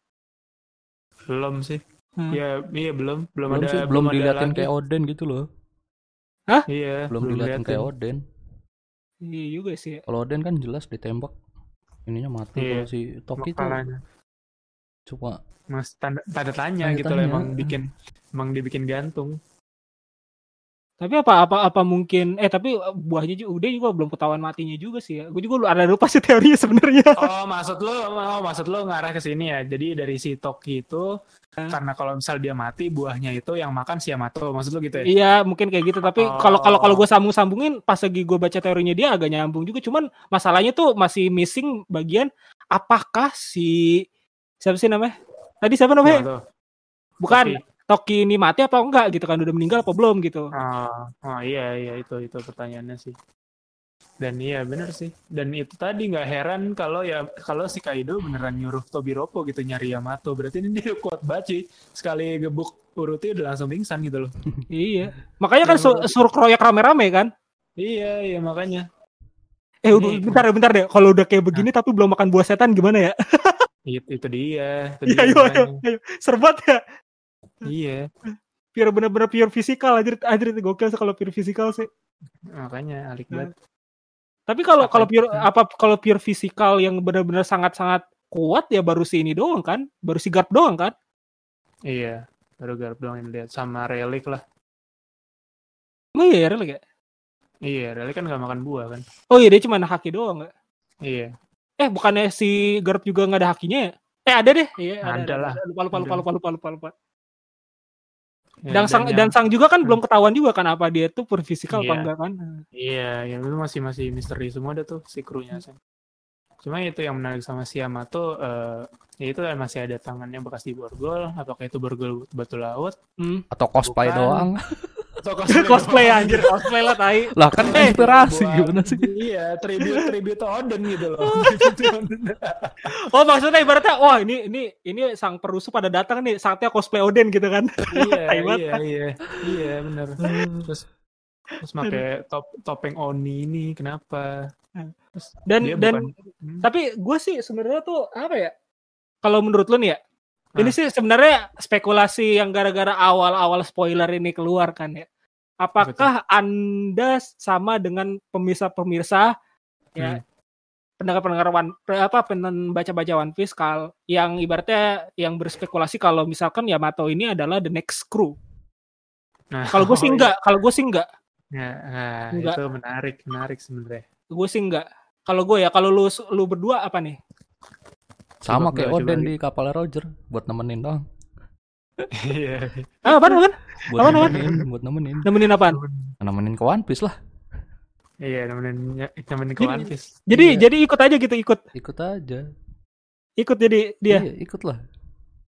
Belum sih.
Hmm.
Ya, iya belum, belum,
Belum
ada
sih, belum diliatin
lagi.
kayak Oden gitu loh.
Iya,
Belum diliatin kayak Oden.
Iya juga sih. ya.
Kalau Oden kan jelas ditembak. Ininya mati
Iya.
kalau si Toki tuh. Cuma
Mas tanda, tanda tanya
Tanda
gitu loh
tanya.
emang bikin emang dibikin gantung.
Tapi apa apa apa mungkin eh tapi buahnya juga udah juga belum ketahuan matinya juga sih ya. Gue juga lu- ada lupa sih teorinya sebenarnya.
Oh, maksud lo, oh, maksud lo ngarah ke sini ya. Jadi dari si Toki itu
Hah?
karena kalau misal dia mati buahnya itu yang makan si Yamato. Maksud lo gitu ya?
Iya mungkin kayak gitu tapi
Oh.
kalau kalau kalau gue sambung sambungin pas lagi gue baca teorinya dia agak nyambung juga cuman masalahnya tuh masih missing bagian apakah si siapa sih namanya tadi siapa namanya
Yamato.
bukan
Toki.
Toki ini mati apa enggak gitu kan udah meninggal apa belum gitu
Oh, oh iya iya itu itu pertanyaannya sih. Dan iya bener sih. Dan itu tadi nggak heran kalau ya kalau si Kaido beneran nyuruh Tobiropo gitu nyari Yamato. Berarti ini dia kuat banget sih. Sekali gebuk Uruti udah langsung pingsan gitu loh.
iya makanya kan su- suruh kroyak rame-rame kan
Iya iya makanya.
eh
Ini-
bentar bentar deh kalau udah kayak begini tapi belum makan buah setan gimana ya
Itu, itu dia. Itu
iya
dia
ayo ayo
makanya.
ayo serbat ya
Iya
biar bener-bener pure fisikal aja aja gokil sih kalau pure fisikal sih
makanya alik banget.
Tapi kalau kalau
itu?
pure apa kalau pure fisikal yang benar-benar sangat-sangat kuat ya baru si ini doang kan, baru si guard doang kan.
Iya. Baru garap doang yang lihat sama Relik lah.
Oh iya, real ya.
Iya, Relik kan nggak makan buah kan.
Oh iya dia cuma haki doang nggak?
Iya.
Eh bukannya si guard juga nggak ada hakinya ya? Eh ada deh. Iya
Ada lah.
Lupa lupa lupa
Ada.
lupa lupa lupa lupa.
Ya,
Dan sang
yang-
dan sang juga kan belum ketahuan juga kan apa dia tuh pure fisikal apa
Iya.
enggak kan?
Iya, yang itu masih masih misteri semua ada tuh si krunya. Sam. Cuma itu yang menarik sama si Yamato, eh, ya itu masih ada tangannya bekas di borgol. Apakah itu borgol batu laut?
Hmm.
atau cosplay
Bukan.
doang.
Atau
cosplay
doang?
anjir, cosplay lah tai.
lah kan
Eh,
inspirasi
Buat-
gimana sih?
Iya, tribute tribute Odin gitu loh.
Oh maksudnya ibaratnya wah ini ini ini sang perusuh pada datang nih saatnya cosplay Odin gitu kan.
iya, iya, iya, iya, benar. Terus terus pakai top topeng Oni ini kenapa? Terus
Dan
dia
dan
bukan- Hmm.
tapi gue sih sebenarnya tuh apa ya kalau menurut lu nih ya
Hah?
ini sih sebenarnya spekulasi yang gara-gara awal-awal spoiler ini keluar kan ya apakah anda sama dengan pemirsa-pemirsa ya
Hmm.
pendengar-pendengar one apa baca-baca One Piece kal yang ibaratnya yang berspekulasi kalau misalkan Yamato ini adalah the next crew
Nah,
kalau gue sih
oh,
enggak kalau gue sih enggak
iya. Nah,
Enggak.
itu menarik, menarik sebenarnya.
gue sih enggak kalau gue ya kalau lu lu berdua apa nih
Sama
Coba,
kayak
coba
Oden di kapalnya Roger buat nemenin doang.
Iya.
ah, apa kan
Buat
Apaan, apaan?
nemenin, buat nemenin.
nemenin apaan
Nemenin ke One Piece lah.
Iya, nemenin nemenin ke
Jadi-
One Piece.
jadi
Iya.
jadi ikut aja gitu ikut
Ikut aja.
ikut jadi dia
Iya, ikut lah.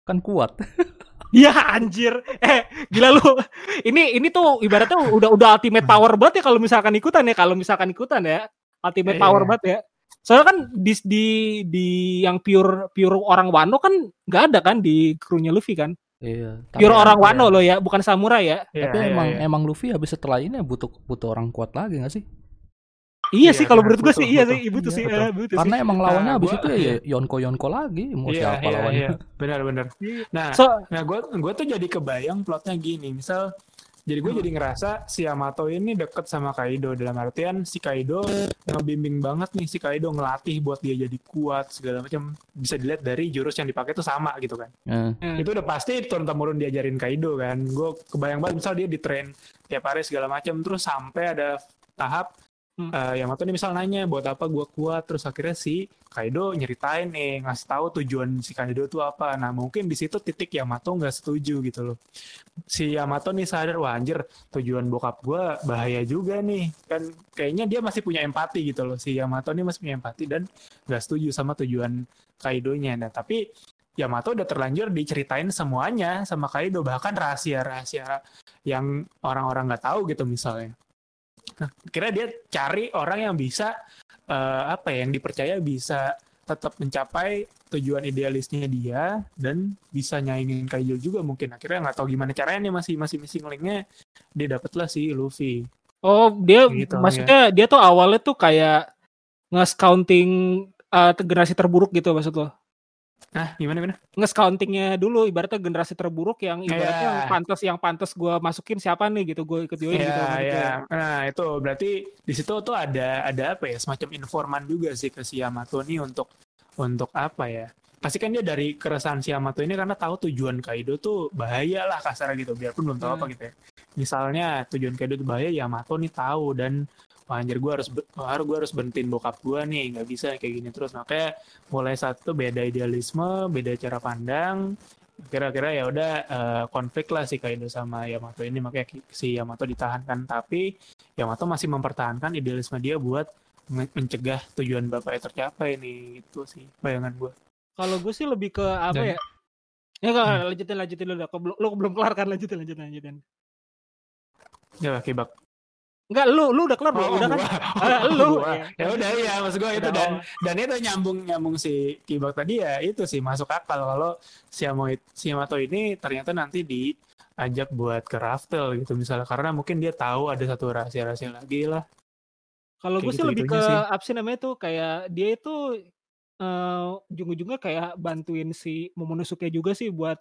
Kan kuat.
Iya anjir. Eh, gila lu. Ini ini tuh ibaratnya udah udah ultimate power banget ya kalau misalkan ikutan ya. Kalau misalkan ikutan ya. Ultimate
Iya.
power banget ya. Soalnya kan di di di yang pure pure orang Wano kan nggak ada kan di krunya Luffy kan.
Iya. Tapi,
Pure orang
iya.
Wano loh ya, bukan samurai ya.
Iya,
tapi
iya,
emang
iya.
emang Luffy habis setelah ini ya butuh butuh orang kuat lagi gak sih?
Iya,
Iya,
sih kalau
benar,
menurut gue
butuh,
sih iya
butuh.
sih, butuh
Iya,
sih,
betul.
eh, butuh
Karena
sih.
emang lawannya
Nah,
habis
gua-
itu ya Yonko Yonko lagi. Mau
Iya,
siapa
iya,
lawannya?
iya. Benar, benar. Nah,
So,
Nah, gue gue tuh jadi kebayang plotnya gini, misal jadi gue jadi ngerasa si Yamato ini deket sama Kaido. Dalam artian si Kaido ngebimbing banget nih. Si Kaido ngelatih buat dia jadi kuat segala macam. Bisa dilihat dari jurus yang dipakai tuh sama gitu kan.
Eh,
Hmm.
itu udah pasti turun temurun diajarin Kaido kan. Gue kebayang banget misal dia di train tiap hari segala macam. Terus sampai ada tahap
Hmm.
eh, Yamato nih misal nanya buat apa gue kuat? Terus akhirnya si Kaido nyeritain nih ngasih tahu tujuan si Kaido tuh apa. Nah mungkin di situ titik Yamato nggak setuju gitu loh. Si Yamato nih sadar wah anjir tujuan bokap gue bahaya juga nih. Kan kayaknya dia masih punya empati gitu loh. Si Yamato nih masih punya empati dan nggak setuju sama tujuan Kaidonya. Nah tapi Yamato udah terlanjur diceritain semuanya sama Kaido. Bahkan rahasia-rahasia yang orang-orang nggak tahu gitu misalnya kira dia cari orang yang bisa eh, apa ya yang dipercaya bisa tetap mencapai tujuan idealisnya dia dan bisa nyaingin Kaido juga mungkin. Akhirnya nggak tahu gimana caranya nih masih masih missing linknya. Dia dapatlah si Luffy.
Oh dia
Gitu,
maksudnya dia tuh awalnya tuh kayak nge-scouting eh, generasi terburuk gitu maksud lo.
Nah, gimana gimana?
nge-scoutingnya dulu ibaratnya generasi terburuk yang ibaratnya
Iya.
yang pantas yang pantas gue masukin siapa nih gitu gue ikut join gitu
Iya, iya. Nah, itu berarti di situ tuh ada ada apa ya? Semacam informan juga sih ke si Yamato nih untuk untuk apa ya? Pasti kan dia dari keresahan si Yamato ini karena tahu tujuan Kaido tuh bahaya lah kasar gitu, biarpun belum tahu apa
Hmm.
gitu ya. Misalnya tujuan Kaido tuh bahaya, Yamato nih tahu dan wah anjir gue harus harus gue harus bentin bokap gue nih nggak bisa kayak gini terus makanya mulai satu beda idealisme beda cara pandang kira-kira ya udah eh, konflik lah si Kaido sama Yamato ini makanya si Yamato ditahankan tapi Yamato masih mempertahankan idealisme dia buat men- mencegah tujuan bapaknya tercapai nih itu sih bayangan gue
Kalau gue sih lebih ke apa
Dan-
ya? Ya enggak,
Hmm.
lanjutin lanjutin dulu. Lu belum kelar kan lanjutin lanjutin lanjutin.
ya kibak
Enggak, lu lu udah kelar belum? udah kan? Ah, lu.
gua.
Iya.
ya udah ya maksud gue itu dan
oh.
dan itu nyambung nyambung si kibak tadi ya itu sih masuk akal kalau si Yamo- si Yamato ini ternyata nanti diajak buat ke Raftel gitu misalnya karena mungkin dia tahu ada satu rahasia-rahasia lagi lah
Kalau gue sih lebih ke apa sih namanya tuh kayak dia itu eh ujung-ujungnya kayak bantuin si Momonosuke juga sih buat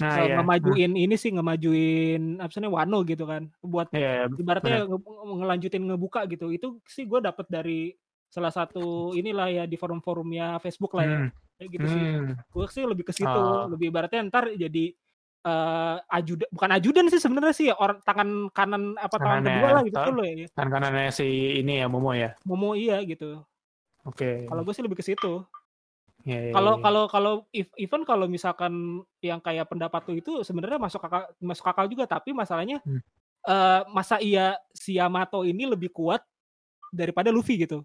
nah
eh,
ya
ngemajuin ini sih ngemajuin apa sih Wano gitu kan. Buat
ya
ibaratnya nge- ngelanjutin ngebuka gitu. Itu sih gue dapet dari salah satu inilah ya di forum-forumnya Facebook lah ya.
Hmm,
Kayak gitu sih.
hmm.
Gue sih lebih ke situ,
Oh.
lebih ibaratnya ntar jadi eh ajudan bukan ajudan sih sebenarnya sih orang tangan kanan apa tangan kedua lah gitu loh ya.
kan kanannya si ini ya Momo ya
Momo iya gitu.
oke
Kalau gue sih lebih ke situ.
Ya,
Kalau
ya.
kalau kalau if- even kalau misalkan yang kayak pendapat lu itu sebenarnya masuk akal masuk akal juga tapi masalahnya
Hmm.
eh masa iya si Yamato ini lebih kuat daripada Luffy gitu.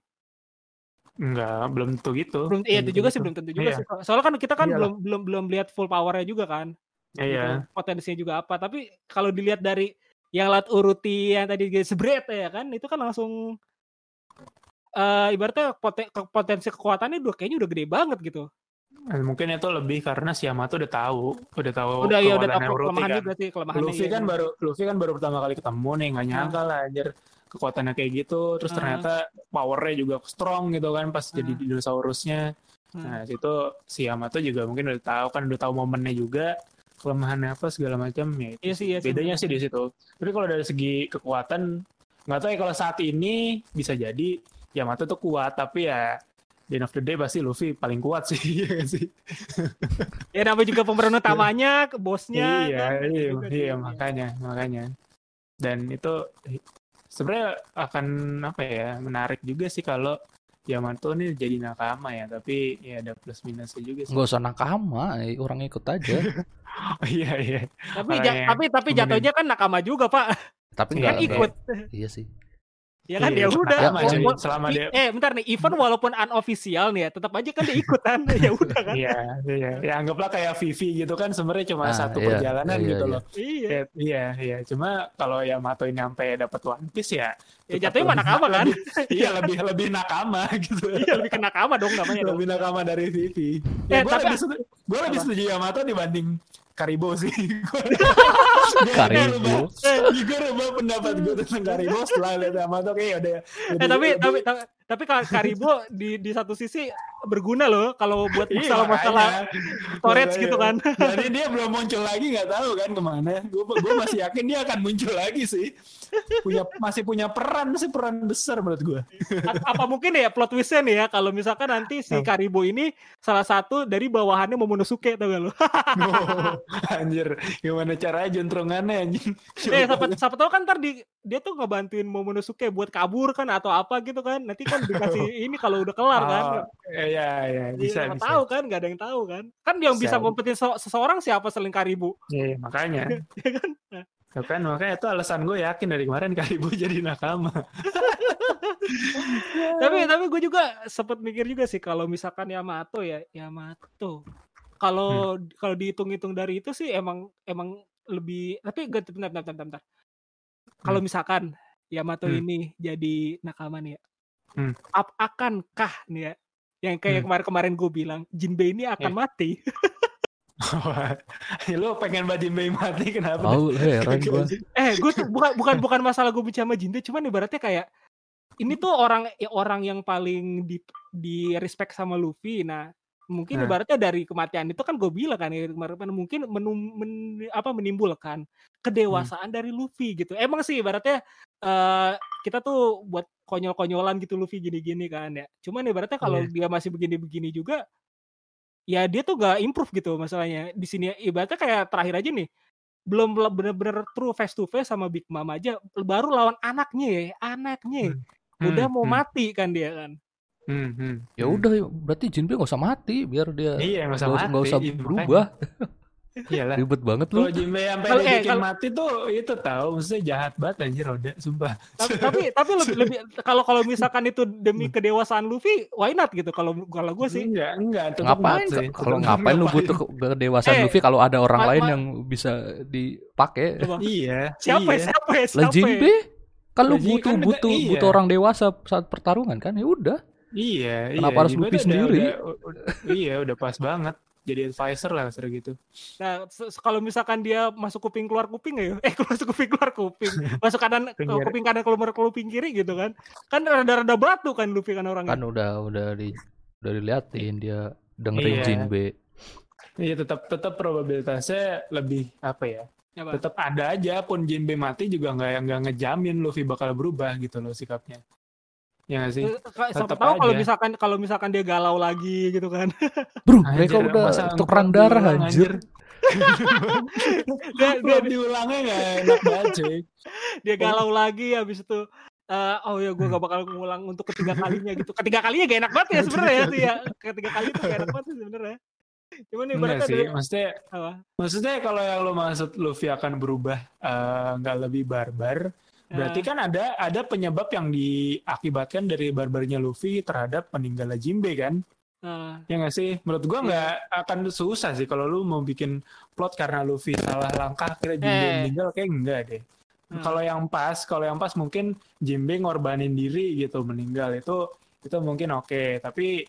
enggak belum tentu gitu
Belum iya itu juga
tentu
sih
gitu.
belum tentu juga
Iya.
sih. Soalnya kan kita kan
Iyalah.
belum belum belum lihat full powernya juga kan.
Ya,
gitu.
iya
Potensinya juga apa. Tapi kalau dilihat dari yang lat uruti yang tadi sebret ya kan itu kan langsung eh ibaratnya poten- potensi kekuatannya udah kayaknya udah gede banget gitu.
Eh, mungkin itu lebih karena si Yamato udah tahu udah tahu
udah ya udah tahu kelemahannya
kan.
berarti kelemahannya.
Luffy
iya,
kan
bener.
baru Luffy kan baru pertama kali ketemu nih nggak nyangka lah anjir kekuatannya kayak gitu terus
Ah.
ternyata powernya juga strong gitu kan pas jadi
Ah.
dinosaurusnya
Hmm.
nah situ si Yamato juga mungkin udah tahu kan udah tahu momennya juga kelemahannya apa segala macam ya
Iya sih, iya sih,
bedanya sih di situ tapi kalau dari segi kekuatan nggak tahu ya kalau saat ini bisa jadi Yamato tuh kuat tapi ya di end of the day pasti Luffy paling kuat sih iya nggak sih
Ya namanya juga pemeran utamanya, ke bosnya.
iya
kan,
iya,
juga
iya
sih.
makanya makanya dan itu sebenarnya akan apa ya menarik juga sih kalau Yamato nih jadi nakama ya tapi ya ada plus minusnya juga sih
Nggak usah nakama, eh, orang ikut aja.
iya iya
Tapi ja- tapi tapi jatuhnya kan nakama juga, Pak.
Tapi
Iya,
nggak
Kan
oke.
ikut.
Iya sih.
Ya kan
Iya,
ya udah.
Ya.
Wa- wa-
selama dia
Eh, bentar nih, event walaupun unofficial nih ya, tetap aja kan dia ikut kan. ya udah kan.
iya iya ya anggaplah kayak Vivi gitu kan sebenarnya cuma
Ah,
satu
iya,
perjalanan
iya,
gitu
iya.
loh
Iya.
Ya, iya iya cuma kalau Yamato ini sampai dapat One Piece ya
Ya jatuhnya mana nakama kan?
iya lebih lebih nakama gitu
Iya, lebih ke nakama dong namanya dong.
lebih nakama dari Vivi.
Eh,
Ya, gue
tapi-
lebih, setuju, gue lebih setuju Yamato dibanding Karibo sih.
Karibo.
Gue rubah pendapat gue tentang Karibo setelah lihat Yamato kayak udah.
Eh tapi tapi tapi, tapi Ka- Karibo di di satu sisi berguna loh kalau buat
Iya,
masalah-masalah storage gitu kan.
Jadi dia belum muncul lagi nggak tahu kan ke mana. Gue gue masih yakin dia akan muncul lagi sih. Punya masih punya peran sih peran besar menurut gue.
Apa mungkin ya plot twistnya nih ya kalau misalkan nanti si. Karibo ini salah satu dari bawahannya Momonosuke tau gak lo?
Oh, anjir, gimana caranya juntrungannya anjing?
eh siapa, siapa tahu kan ntar di, dia tuh ngebantuin Momonosuke buat kabur kan atau apa gitu kan. Nanti kan dikasih ini kalau udah kelar kan.
Oh, iya iya bisa
Iya, nggak
bisa.
tahu kan, nggak ada yang tahu kan. Kan yang bisa
Bisa.
ngumpetin se- seseorang siapa selain Karibo.
Iya, makanya.
Ya kan?
Tuh kan makanya itu alasan gue yakin dari kemarin Karibu jadi nakama.
tapi tapi gue juga sempet mikir juga sih kalau misalkan Yamato ya Yamato kalau kalau dihitung-hitung dari itu sih emang emang lebih tapi bentar bentar bentar, bentar. kalau misalkan Yamato
Hmm.
ini jadi nakama nih ya
Hmm.
ap- akankah nih ya yang kayak
Hmm.
kemarin-kemarin gue bilang Jinbei ini akan
Eh.
mati
Lu pengen Mbak Jimbei mati kenapa?
Tahu heran gua.
eh gue tuh bukan bukan bukan masalah gue benci sama Jinbei cuman ibaratnya kayak ini tuh orang ya orang yang paling di di respect sama Luffy nah mungkin
Nah.
ibaratnya dari kematian itu kan gue bilang kan ya, kemarin mungkin menum- men- apa menimbulkan kedewasaan dari Luffy gitu. Emang sih ibaratnya eh kita tuh buat konyol-konyolan gitu Luffy gini-gini kan ya. Cuman ibaratnya kalau
Iya.
dia masih begini-begini juga ya dia tuh gak improve gitu masalahnya. Di sini ibaratnya kayak terakhir aja nih belum bel- bener-bener true face to face sama Big Mom aja baru lawan anaknya ya, anaknya
Hmm,
udah mau
hmm,
mati kan dia kan.
Hmm, hmm,
Ya
hmm.
udah berarti Jinbe gak usah mati biar dia
Iya, nggak usah
nggak
mati.
nggak usah
Iya,
berubah.
Iyalah.
Ribet banget lu.
Kalau Jinbe sampai
Kalau- eh, kalau-
mati tuh itu tahu maksudnya jahat banget anjir Oda, sumpah.
tapi tapi, tapi lebih, lebih kalau kalau misalkan itu demi kedewasaan Luffy why not gitu kalau kalau gue sih
Enggak, enggak, tetap
Ngapain? Kalau ngapain lu butuh ke- kedewasaan
Eh,
Luffy kalau ada orang
ma-
lain
ma-
yang bisa dipakai?
Iya.
siapa ya
iya.
siapa ya
Lah
siapa ya?
Jinbe kan
Jinbe
butuh
kan nega-
butuh
iya.
butuh orang dewasa saat pertarungan kan? Ya udah.
Iya,
Kenapa
iya.
harus Luffy sendiri?
udah- udah- iya, udah pas banget. Jadi advisor lah serah gitu.
Nah, se- kalau misalkan dia masuk kuping keluar kuping ya, eh keluar masuk kuping keluar kuping, masuk kanan kuping kanan keluar kuping kiri gitu kan, kan rada-rada batu kan Luffy kan orangnya.
Kan udah udah di udah diliatin dia dengerin
Iya.
Jinbe.
Iya, tetap tetap probabilitasnya lebih apa ya?
Apa?
Tetap ada aja pun Jinbe mati juga nggak nggak ngejamin Luffy bakal berubah gitu loh sikapnya. Ya nggak sih?
Siapa
tetep
tahu kalau misalkan kalau misalkan dia galau lagi gitu kan,
Bro,
Anjir,
mereka udah tukeran darah anjir.
dia dia,
diulangnya nggak enak banget cuy.
dia galau lagi habis itu eh, oh ya gue gak bakal ngulang untuk ketiga kalinya gitu. Ketiga kalinya gak enak banget ya sebenarnya ya, tuh ya. Ketiga kali itu gak enak banget sih sebenarnya. Cuman
Enggak
ibaratnya
sih,
dari-
maksudnya
apa?
maksudnya kalau yang lo maksud Luffy akan berubah eh, nggak lebih barbar, berarti
Eh,
kan ada ada penyebab yang diakibatkan dari barbarnya Luffy terhadap meninggalnya Jinbe kan?
eh,
Ya nggak sih? Menurut gua
Iya.
nggak akan susah sih kalau lu mau bikin plot karena Luffy salah langkah akhirnya Jinbe
Eh.
meninggal kayak enggak deh.
Hmm.
Kalau yang pas, kalau yang pas mungkin Jinbe ngorbanin diri gitu meninggal itu itu mungkin oke, tapi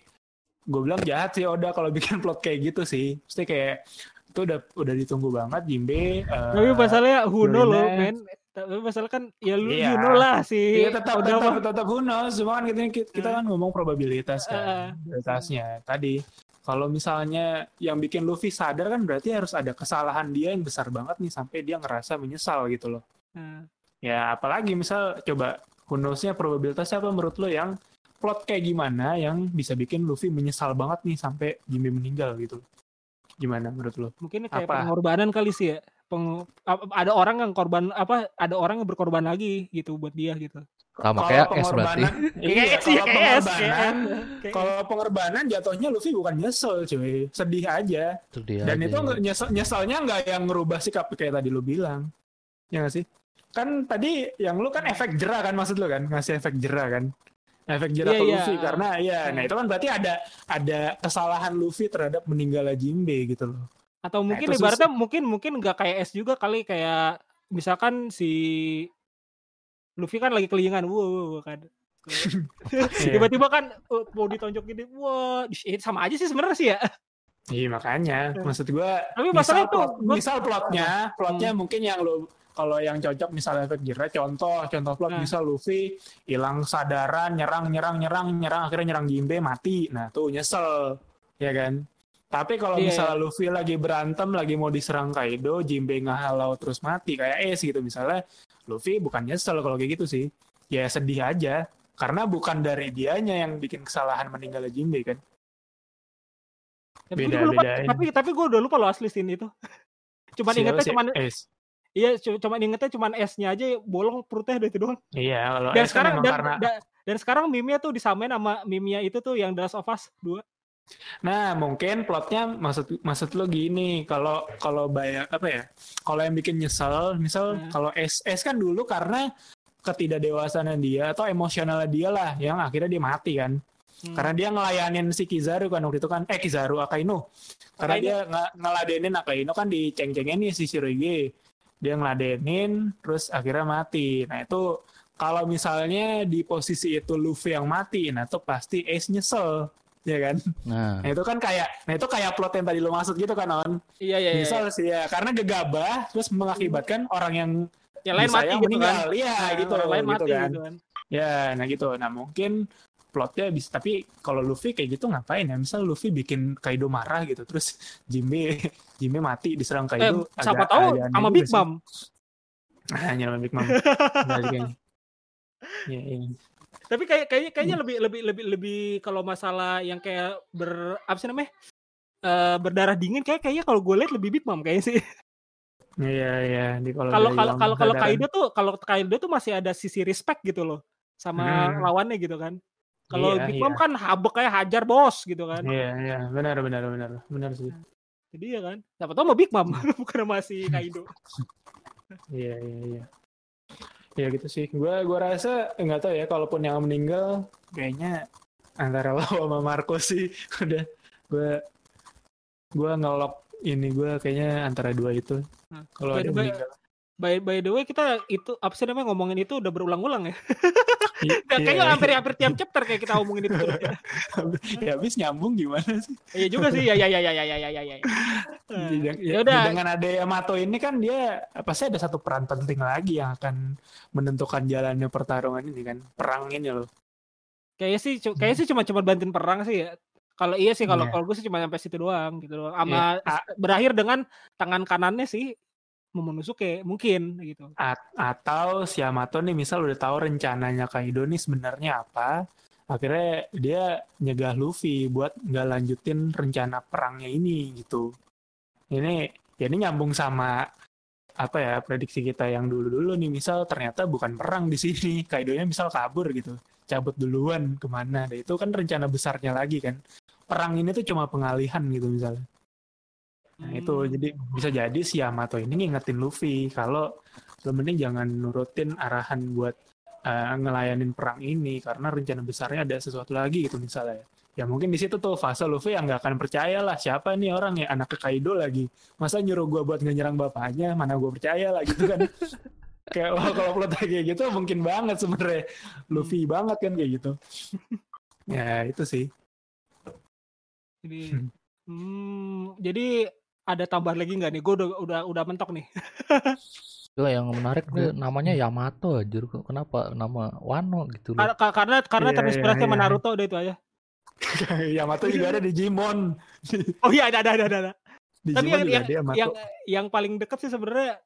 gue bilang jahat sih Oda kalau bikin plot kayak gitu sih. Mesti kayak itu udah udah ditunggu banget Jinbe. eh,
Tapi masalahnya who know loh, men. Tapi masalah kan ya lu
Iya.
you know lah si
Iya tetap
udah
tetap
mah.
tetap who knows. Cuma kan kita, kita kan ngomong probabilitas kan. Probabilitasnya tadi. Kalau misalnya yang bikin Luffy sadar kan berarti harus ada kesalahan dia yang besar banget nih sampai dia ngerasa menyesal gitu loh.
Eh,
Ya apalagi misal coba who knows-nya probabilitasnya apa menurut lo yang plot kayak gimana yang bisa bikin Luffy menyesal banget nih sampai Jimmy meninggal gitu. Gimana menurut lo?
mungkin kayak
Apa?
pengorbanan kali sih ya. Peng, ada orang yang korban apa ada orang yang berkorban lagi gitu buat dia gitu.
Sama kayak S berarti.
pengorbanan- Iya,
Kayak
kalau
S,
pengorbanan kalau jatuhnya Luffy bukan nyesel cuy, sedih aja.
Dia
Dan
aja.
itu nyesel, nyeselnya nggak yang ngerubah sikap kayak tadi lu bilang. Ya nggak sih? Kan tadi yang lu kan efek jerah kan maksud lu kan? Ngasih efek jerah kan? Efek jerah
Iya,
ke
iya.
Luffy karena ya, nah
Hmm.
itu kan berarti ada ada kesalahan Luffy terhadap meninggalnya Jinbe gitu loh.
Atau mungkin
itu
ibaratnya mungkin mungkin nggak kayak S juga kali kayak misalkan si Luffy kan lagi kelingan, wow, wow, wow, kan.
Iya.
Tiba-tiba kan uh, mau ditonjok gini, wah, ih, sama aja sih sebenarnya sih ya.
Iya makanya, maksud gua
Tapi
misal,
masalahnya tuh,
plot,
gua-
misal plotnya, plotnya
Hmm.
mungkin yang lu kalau yang cocok misalnya efek jerah, contoh, contoh plot
Nah.
misal Luffy hilang sadaran, nyerang, nyerang, nyerang, nyerang, akhirnya nyerang Jinbe mati, nah tuh nyesel, ya kan? Tapi kalau
Iya,
misalnya Luffy lagi berantem, lagi mau diserang Kaido, Jinbe ngehalau terus mati kayak Ace gitu misalnya, Luffy bukan nyesel kalau kayak gitu sih, ya sedih aja, karena bukan dari dianya yang bikin kesalahan meninggalnya Jinbe kan?
Tapi
Beda-
gue lupa, tapi tapi gue udah lupa lo asli scene itu. Cuman
Siapa
ingetnya
sih?
cuman
Ace.
iya cu- cuman ingetnya cuman S-nya aja bolong perutnya udah itu doang.
Iya, kalau
Dan
Ace kan
sekarang dan,
karena
da- dan sekarang meme-nya tuh disamain sama meme-nya itu tuh yang The Last of Us 2.
Nah, mungkin plotnya maksud maksud lo gini, kalau kalau bayar apa ya? Kalau yang bikin nyesel, misal
Hmm.
kalau S S kan dulu karena ketidakdewasaan dia atau emosionalnya dia lah yang akhirnya dia mati kan.
Hmm.
Karena dia ngelayanin si Kizaru kan waktu itu kan eh Kizaru Akainu. Karena
Akainu.
dia nge- ngeladenin Akainu kan diceng-cengin nih si Shiroge. Dia ngeladenin terus akhirnya mati. Nah, itu kalau misalnya di posisi itu Luffy yang mati, nah itu pasti Ace nyesel, ya kan?
Nah,
Nah itu kan kayak, nah itu kayak plot yang tadi lo maksud gitu kan On.
Iya iya iya.
Misal sih ya, karena gegabah terus mengakibatkan orang yang
Yang lain mati gitu kan.
meninggal. Iya
Nah,
gitu,
orang lain
gitu
mati
kan.
gitu kan.
Ya, nah gitu. Nah mungkin plotnya bisa tapi kalau Luffy kayak gitu ngapain ya misal Luffy bikin Kaido marah gitu terus Jinbe Jinbe mati diserang
Eh,
Kaido
siapa
agak-
tahu sama Big. Mom.
hanya sama Big Mom. Iya, iya.
Tapi kayak kayaknya
Hmm.
kayaknya lebih lebih lebih lebih kalau masalah yang kayak ber apa sih namanya? Eh, berdarah dingin kayak kayaknya kalau gue lihat lebih Big Mom kayaknya sih.
Iya iya di kalau
Kalau kalau kalau. Kaido tuh kalau Kaido tuh masih ada sisi respect gitu loh sama
Hmm.
lawannya gitu kan. Kalau
Iya,
Big
iya.
Mom kan habek kayak hajar bos gitu kan.
Iya iya benar benar benar benar sih.
Jadi ya kan. Siapa tahu sama Big Mom bukan sama si Kaido.
Iya iya iya. Ya gitu sih. Gua gua rasa nggak tahu ya kalaupun yang meninggal kayaknya antara lo sama Marco sih udah gua gua ngelok ini gua kayaknya antara dua itu.
Nah,
Kalau ada yang meninggal.
By, by the way kita itu apa sih namanya ngomongin itu udah berulang-ulang ya. Kayaknya
iya.
hampir hampir tiap chapter kayak kita ngomongin itu. ya.
habis nyambung gimana sih?
Iya juga sih. Ya ya ya ya ya ya ya ya. ya.
Ya,
udah.
Dengan ada Yamato ini kan dia pasti ada satu peran penting lagi yang akan menentukan jalannya pertarungan ini kan. Perang ini loh.
Kayaknya sih kayaknya sih cuma cuma bantuin perang sih ya. Kalau iya sih kalau
Iya.
kalau gue sih cuma sampai situ doang gitu doang. Sama
Iya. A-
berakhir dengan tangan kanannya sih Momonosuke mungkin gitu.
A- atau si Yamato nih misal udah tahu rencananya Kaido nih sebenarnya apa. Akhirnya dia nyegah Luffy buat nggak lanjutin rencana perangnya ini gitu. Ini ya ini nyambung sama apa ya prediksi kita yang dulu-dulu nih misal ternyata bukan perang di sini Kaidonya misal kabur gitu cabut duluan ke mana nah, itu kan rencana besarnya lagi kan perang ini tuh cuma pengalihan gitu misalnya Nah itu
Hmm.
jadi bisa jadi si Yamato ini ngingetin Luffy kalau lo mending jangan nurutin arahan buat eh, ngelayanin perang ini karena rencana besarnya ada sesuatu lagi gitu misalnya. Ya mungkin di situ tuh fase Luffy yang nggak akan percaya lah siapa nih orang ya anak ke Kaido lagi. Masa nyuruh gua buat nyerang bapaknya mana gua percaya lah gitu kan. kayak wah, kalau plot kayak gitu mungkin banget sebenarnya Luffy banget kan kayak gitu. ya itu sih.
Jadi
Hmm.
hmm, jadi ada tambahan lagi nggak nih? Gue udah udah udah mentok nih.
Itu yang menarik nih namanya Yamato aja. Kenapa nama Wano gitu loh.
Kar- kar- Karena karena
Iya,
terinspirasi
iya,
sama
iya.
Naruto udah itu aja.
Yamato juga ada di Jimon.
Oh iya ada ada ada ada.
Di
Tapi
Jimon
yang yang, yang yang paling deket sih sebenarnya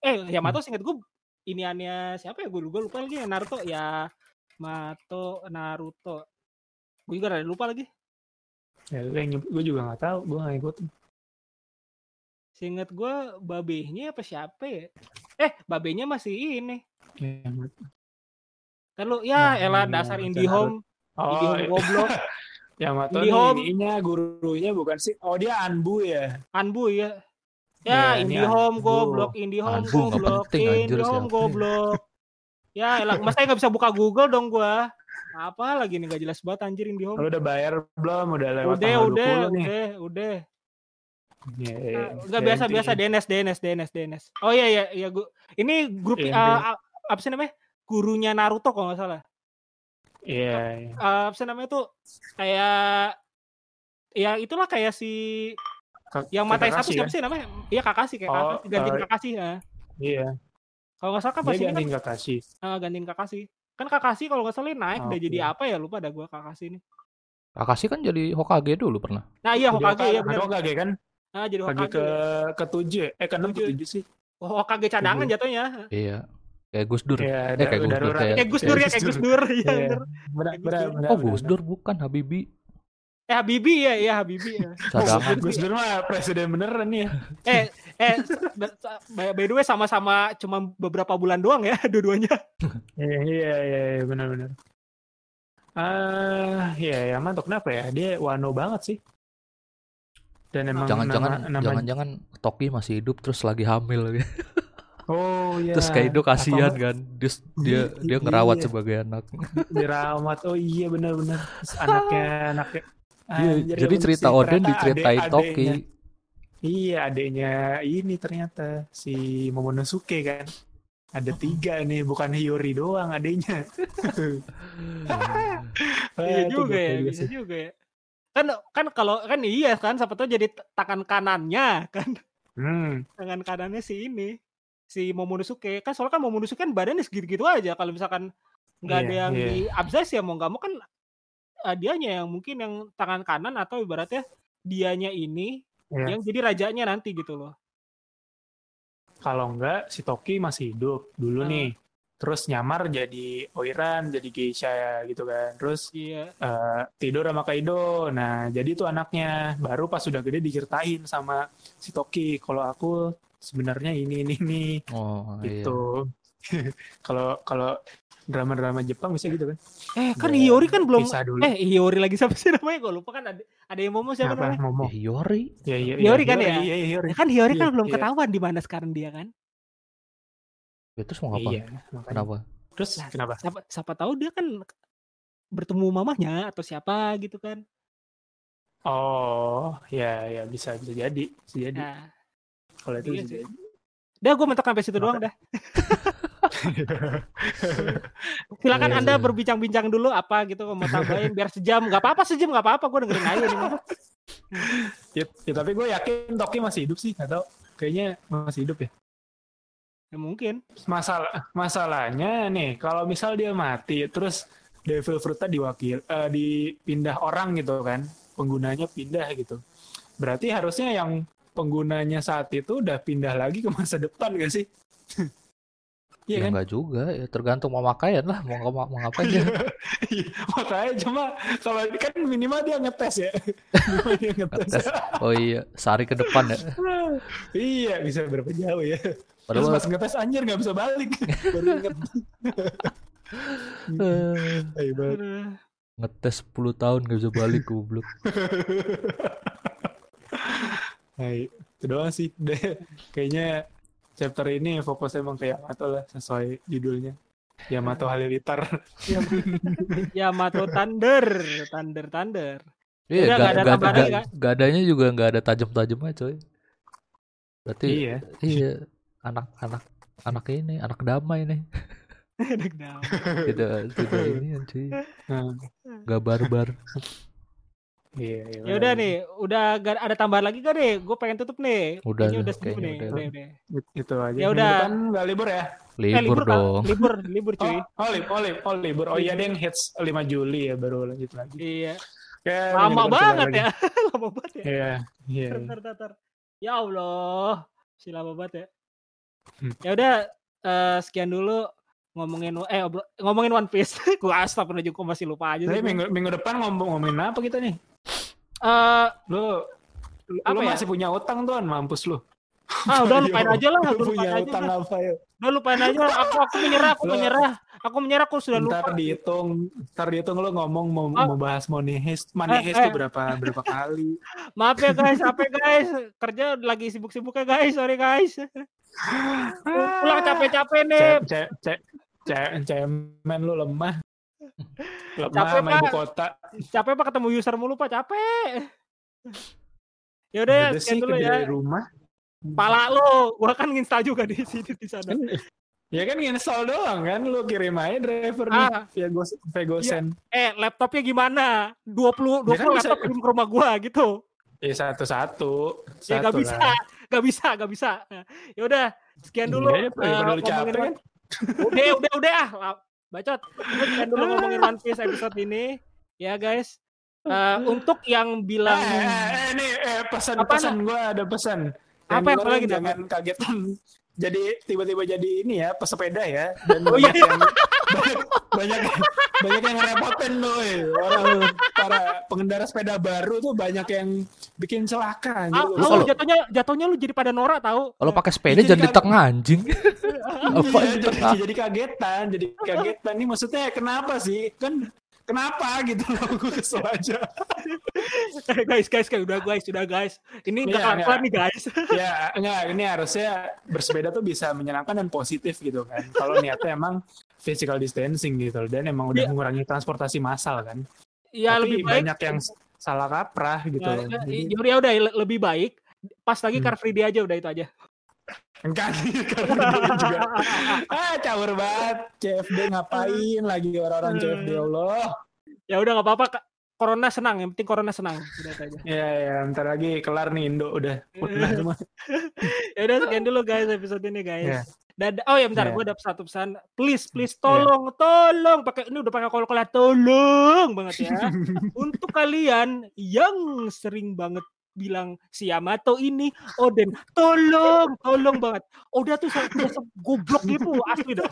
eh Yamato
Hmm.
singkat gue iniannya siapa ya gue lupa lupa lagi ya Naruto ya Mato Naruto gue juga ada lupa lagi
Ya, gue juga nggak tahu, gue nggak ikut.
Seingat gue babehnya apa siapa ya? Eh, babehnya masih ini.
Ya,
Kan lu ya
Nah,
elah
iya,
dasar IndiHome,
oh,
IndiHome goblok,
Yamato
Di
nih
home.
ininya gurunya bukan sih? Oh dia Anbu ya?
Anbu ya.
Ya,
Ya,
ini
IndiHome
Anbu.
goblok, IndiHome goblok, IndiHome
siapa ya?
goblok. Ya, elah, masa nggak bisa buka Google dong gua. Apa lagi nih gak jelas banget anjir IndiHome.
Lu udah bayar belum? Udah lewat
Udah,
tanggal
udah,
20 nih.
udah, udah.
Ya, ya,
Ah, Enggak
ya,
biasa biasa
intinya.
DNS DNS DNS DNS. Oh iya iya iya gua. Ini grup
Iya,
uh, uh, apa sih namanya? Gurunya Naruto kalau nggak salah.
Iya, iya.
Uh, apa sih namanya tuh kayak ya itulah kayak si
Ka-
yang matai satu siapa
kan?
sih namanya? Iya Kakashi kayak
Oh,
Kakashi gantiin
eh,
Kakashi ya.
Iya,
Kalau nggak salah kan
dia
pas ini kan
gantiin Kakashi.
uh, gantiin Kakashi. Kan Kakashi kalau nggak salah naik udah
Oke.
jadi apa ya lupa dah gua Kakashi ini.
Kakashi kan jadi Hokage dulu pernah.
Nah iya
Jadi
Hokage ya
Hokage
benar.
Hokage kan?
Nah jadi
Hokage ke ke tujuh, eh ke enam ke
Tujuh.
tujuh sih.
Hokage cadangan
Tujuh.
jatuhnya.
Iya. Kayak Gus Dur.
Iya,
Eh, kayak Gus Dur, kayak-
Kayak Gus Dur ya, kayak Gus Dur. Iya
Iya, benar.
Oh. Gus Dur bukan Habibie.
Eh Habibi ya, iya Habibi ya.
Cadangan.
Gus Dur mah presiden beneran nih ya.
eh eh by, by the way sama-sama cuma beberapa bulan doang ya dua-duanya.
Iya, iya, iya, iya, benar-benar. Ah, iya, ya mantap. Kenapa ya? Dia wano banget sih. Dan emang
Jangan-jangan
nama, nama-
jangan-jangan Toki masih hidup terus lagi hamil.
Oh iya.
Terus Kaido kasihan
Atau
kan. Dia
Iya,
dia ngerawat
iya.
sebagai anak.
dirawat. Oh iya benar-benar. Anaknya anaknya.
Iya,
Anjir,
jadi cerita
sih.
Oden
Ternyata
diceritain
adek-
Toki.
adeknya. Iya, adiknya ini ternyata si Momonosuke kan. Ada tiga nih, bukan Hiyori doang adiknya.
Iya
Ah, itu
juga ya, bisa juga ya. Kan kan kalau kan iya kan siapa tahu jadi tangan kanannya kan.
Hmm,
Tangan kanannya si ini si Momonosuke. Kan soalnya kan Momonosuke kan badannya segitu-gitu aja kalau misalkan nggak ada
Iya,
yang
iya.
di upsize ya mau nggak mau kan eh, dianya yang mungkin yang tangan kanan atau ibaratnya dianya ini
Iya.
yang jadi rajanya nanti gitu loh.
Kalau enggak si Toki masih hidup dulu
Ah.
nih. Terus nyamar jadi Oiran, jadi geisha ya gitu kan. Terus
Iya.
eh, tidur sama Kaido. Nah, jadi itu anaknya. Baru pas sudah gede diceritain sama si Toki. Kalau aku sebenarnya ini ini ini
Oh iya.
gitu. Kalau kalau drama-drama Jepang bisa gitu kan?
Eh kan
Udah
Hiyori kan belum
dulu.
eh Hiyori lagi siapa sih namanya? Gue lupa kan ada ada yang Momo siapa
Apa?
namanya?
Momo.
Ya, Hiyori.
Ya, iya,
Hiyori kan ya?
Iya, iya, Hiyori.
Ya kan Hiyori kan
Iya,
belum
iya.
ketahuan di mana sekarang dia kan.
Ya, terus mau apa?
Iya, makanya.
Kenapa?
Terus
Lah,
kenapa?
Siapa siapa tahu dia kan bertemu mamahnya atau siapa gitu kan.
Oh, ya, ya bisa bisa jadi, bisa jadi.
Nah,
Kalau itu
iya
bisa jadi.
Udah gue mentok sampai situ doang dah. Silakan
Iya,
Anda
iya.
berbincang-bincang dulu apa gitu mau tambahin biar sejam nggak apa-apa sejam nggak apa-apa gue dengerin aja nih.
ya, ya, tapi gue yakin Toki masih hidup sih, atau kayaknya masih hidup ya.
Ya mungkin.
Masalah masalahnya nih, kalau misal dia mati, terus Devil Fruitnya diwakil, eh, dipindah orang gitu kan, penggunanya pindah gitu. Berarti harusnya yang penggunanya saat itu udah pindah lagi ke masa depan gak sih? Iya
ya
kan?
enggak juga, ya tergantung mau makaian lah, mau mau, mau ngapain.
Iya, makanya cuma kalau kan minimal dia ngetes ya. Minimal dia ngetes.
Ngetes. Oh iya, sehari ke depan ya.
iya, bisa berapa jauh ya. Terus
Padahal
pas ngetes anjir nggak bisa balik. Baru inget.
eh, ngetes 10 tahun gak bisa balik goblok.
Hai, itu doang sih. Deh, kayaknya chapter ini fokusnya emang kayak Yamato lah sesuai judulnya. Yamato Halilintar.
Yamato Thunder, Thunder, Thunder.
Iya,
Udah,
gak,
nggak ada
gak, gak,
kan?
gak adanya juga gak ada tajam-tajamnya coy. Berarti
iya.
iya anak-anak anak ini anak damai nih.
Anak daun.
Tidak tidak ini cuy.
Nah,
Gak barbar.
iya, iya.
Ya udah nih, udah gak ada tambahan lagi gak nih? Gue pengen tutup nih.
Udah dah,
udah
kayaknya
nih.
udah.
Udah, udah.
It- Itu aja.
Ya udah.
depan nggak libur ya?
Eh,
Libur dong.
Libur, libur cuy.
Oh, oh, lib- oh, lib- oh, libur. Oh iya, dia yang hits 5 Juli ya baru lanjut lagi.
Iya. Lama banget ya. Lama banget ya.
Iya, iya.
Ya Allah. Si lama banget ya.
Hmm.
Ya udah eh, sekian dulu ngomongin eh ngomongin One Piece. gua astagfirullah juga masih lupa aja
Tapi
sih.
minggu, minggu depan ngomong ngomongin apa kita nih?
Eh,
Lu lu,
Apa
lu
ya?
masih punya utang tuan, mampus lu.
ah udah lupain aja lah,
Lu
udah lupain
punya
aja
utang
lah.
apa ya?
Udah lupain aja. Aku aku menyerah, aku menyerah. Aku menyerah aku sudah lupa.
Ntar dihitung, ntar dihitung lu ngomong mau,
Ah.
mau bahas money heist, money
Eh,
heist
eh.
tuh berapa berapa kali.
Maaf ya guys, apa ya guys? Kerja lagi sibuk-sibuknya guys, sorry guys. Pulang capek-capek nih.
Cek cek cek cemen lu lemah. Lemah
Capek,
sama ibu kota.
Capek pak ketemu user mulu pak, capek. Ya udah ya,
Udah
sekian
sih
dulu ya.
dari rumah.
Pala lo, gua kan nginstal juga di sini di sana.
Kan, ya kan install doang kan, lu kirim aja driver nih
Ah.
via Go, via GoSend.
Eh, laptopnya gimana? 20 20
Ya kan bisa-
laptop kirim ke rumah gua gitu.
Ya satu-satu.
Ya gak
Satu
bisa,
lah.
Gak bisa, gak bisa. Ya udah, sekian dulu.
Iya, lu
ngomongin
capek kan.
Udah, udah, udah ah. Bacot. Sekian dulu ngomongin One Piece episode ini. Ya guys. Eh, untuk yang bilang
Eh, eh, eh, nih eh, pesan
Apaan?
pesan gue ada pesan.
Apa,
Yang
apa
lu
lagi,
jangan kagetan. Jadi tiba-tiba jadi ini ya pesepeda ya dan
Oh, iya.
yang banyak, banyak yang ngerepotin loh orang para pengendara sepeda baru tuh banyak yang bikin celaka
Ah,
gitu.
kalau-
jatuhnya jatuhnya lu jadi pada norak tahu.
Kalau pakai sepeda
Jadi
jangan di
kan-
tengah anjing. Apa
Iya,
di
jadi,
tengah?
jadi kagetan, jadi kagetan nih maksudnya kenapa sih? Kan kenapa gitu loh gue kesel aja.
Eh, guys, guys, guys, udah guys, udah guys. Ini nggak
Iya,
kelar
iya.
nih guys.
ya enggak ini harusnya bersepeda tuh bisa menyenangkan dan positif gitu kan kalau niatnya emang physical distancing gitu dan emang udah
Iya.
mengurangi transportasi massal kan
Ya
tapi
lebih baik.
banyak yang salah kaprah gitu
Ya,
loh
ya,
Jadi,
ya udah, udah le- lebih baik pas lagi
Hmm.
Car Free Day aja udah itu aja.
enggak juga ah caur banget CFD ngapain lagi orang-orang CFD ya Allah
ya udah nggak apa-apa. Corona senang, yang penting Corona senang. Udah aja.
ya ya bentar lagi kelar nih Indo udah semua
Ya udah sekian dulu guys episode ini guys.
Iya.
Dada, oh ya bentar,
Iya.
gue dapet satu pesan. Please, please, tolong, tolong. Pakai ini udah pakai kol-kola, tolong banget ya. Untuk kalian yang sering banget bilang si Yamato ini Oden, tolong, tolong banget. Oda tuh saya biasa goblok gitu asli dah.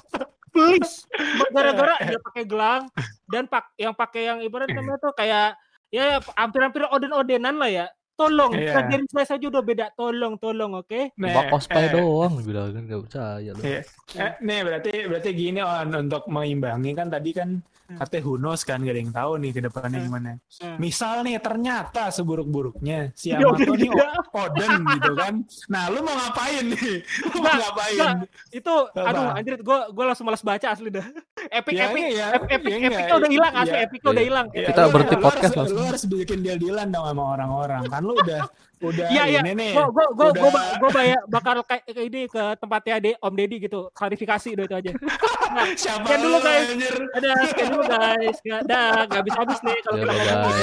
Please, gara-gara dia pakai gelang dan pak yang pakai yang ibarat namanya tuh kayak ya hampir-hampir Oden-Odenan lah ya. Tolong,
Iya.
pelajarin saya saja udah beda. Tolong, tolong, oke?
Nah,
Cuma cosplay
eh,
doang bilang kan gak percaya lu.
Iya. Eh, nih berarti berarti gini on untuk mengimbangi kan tadi kan. Katanya who knows kan gak ada yang tahu nih ke depannya
Hmm.
gimana.
Hmm.
Misal nih ternyata seburuk-buruknya si
Ya
Yamato
udah,
nih
tidak.
Oden gitu kan. Nah, lu mau ngapain nih? Lu mau
Nggak,
ngapain?
nggak. itu
Apa?
aduh anjir gue gue langsung malas baca asli dah epic
Ya,
epic
iya,
epic epic
iya, enggak.
epicnya udah hilang asli
Iya.
epicnya udah
Iya.
hilang
Ya,
Kita
lu-
berhenti podcast
harus,
langsung.
Lu harus bikin deal-dealan dong sama orang-orang. Kan lu udah udah
Iya iya,
ini nih.
gue gue gue gue bayar bakal kayak kayak ini ke tempatnya Ade Om Deddy gitu klarifikasi udah itu aja. Nah,
Siapa
sekian dulu
lu,
guys.
anjir?
ada sekian dulu guys. Nggak, dah nggak habis habis nih kalau
Ya,
kita ngomong.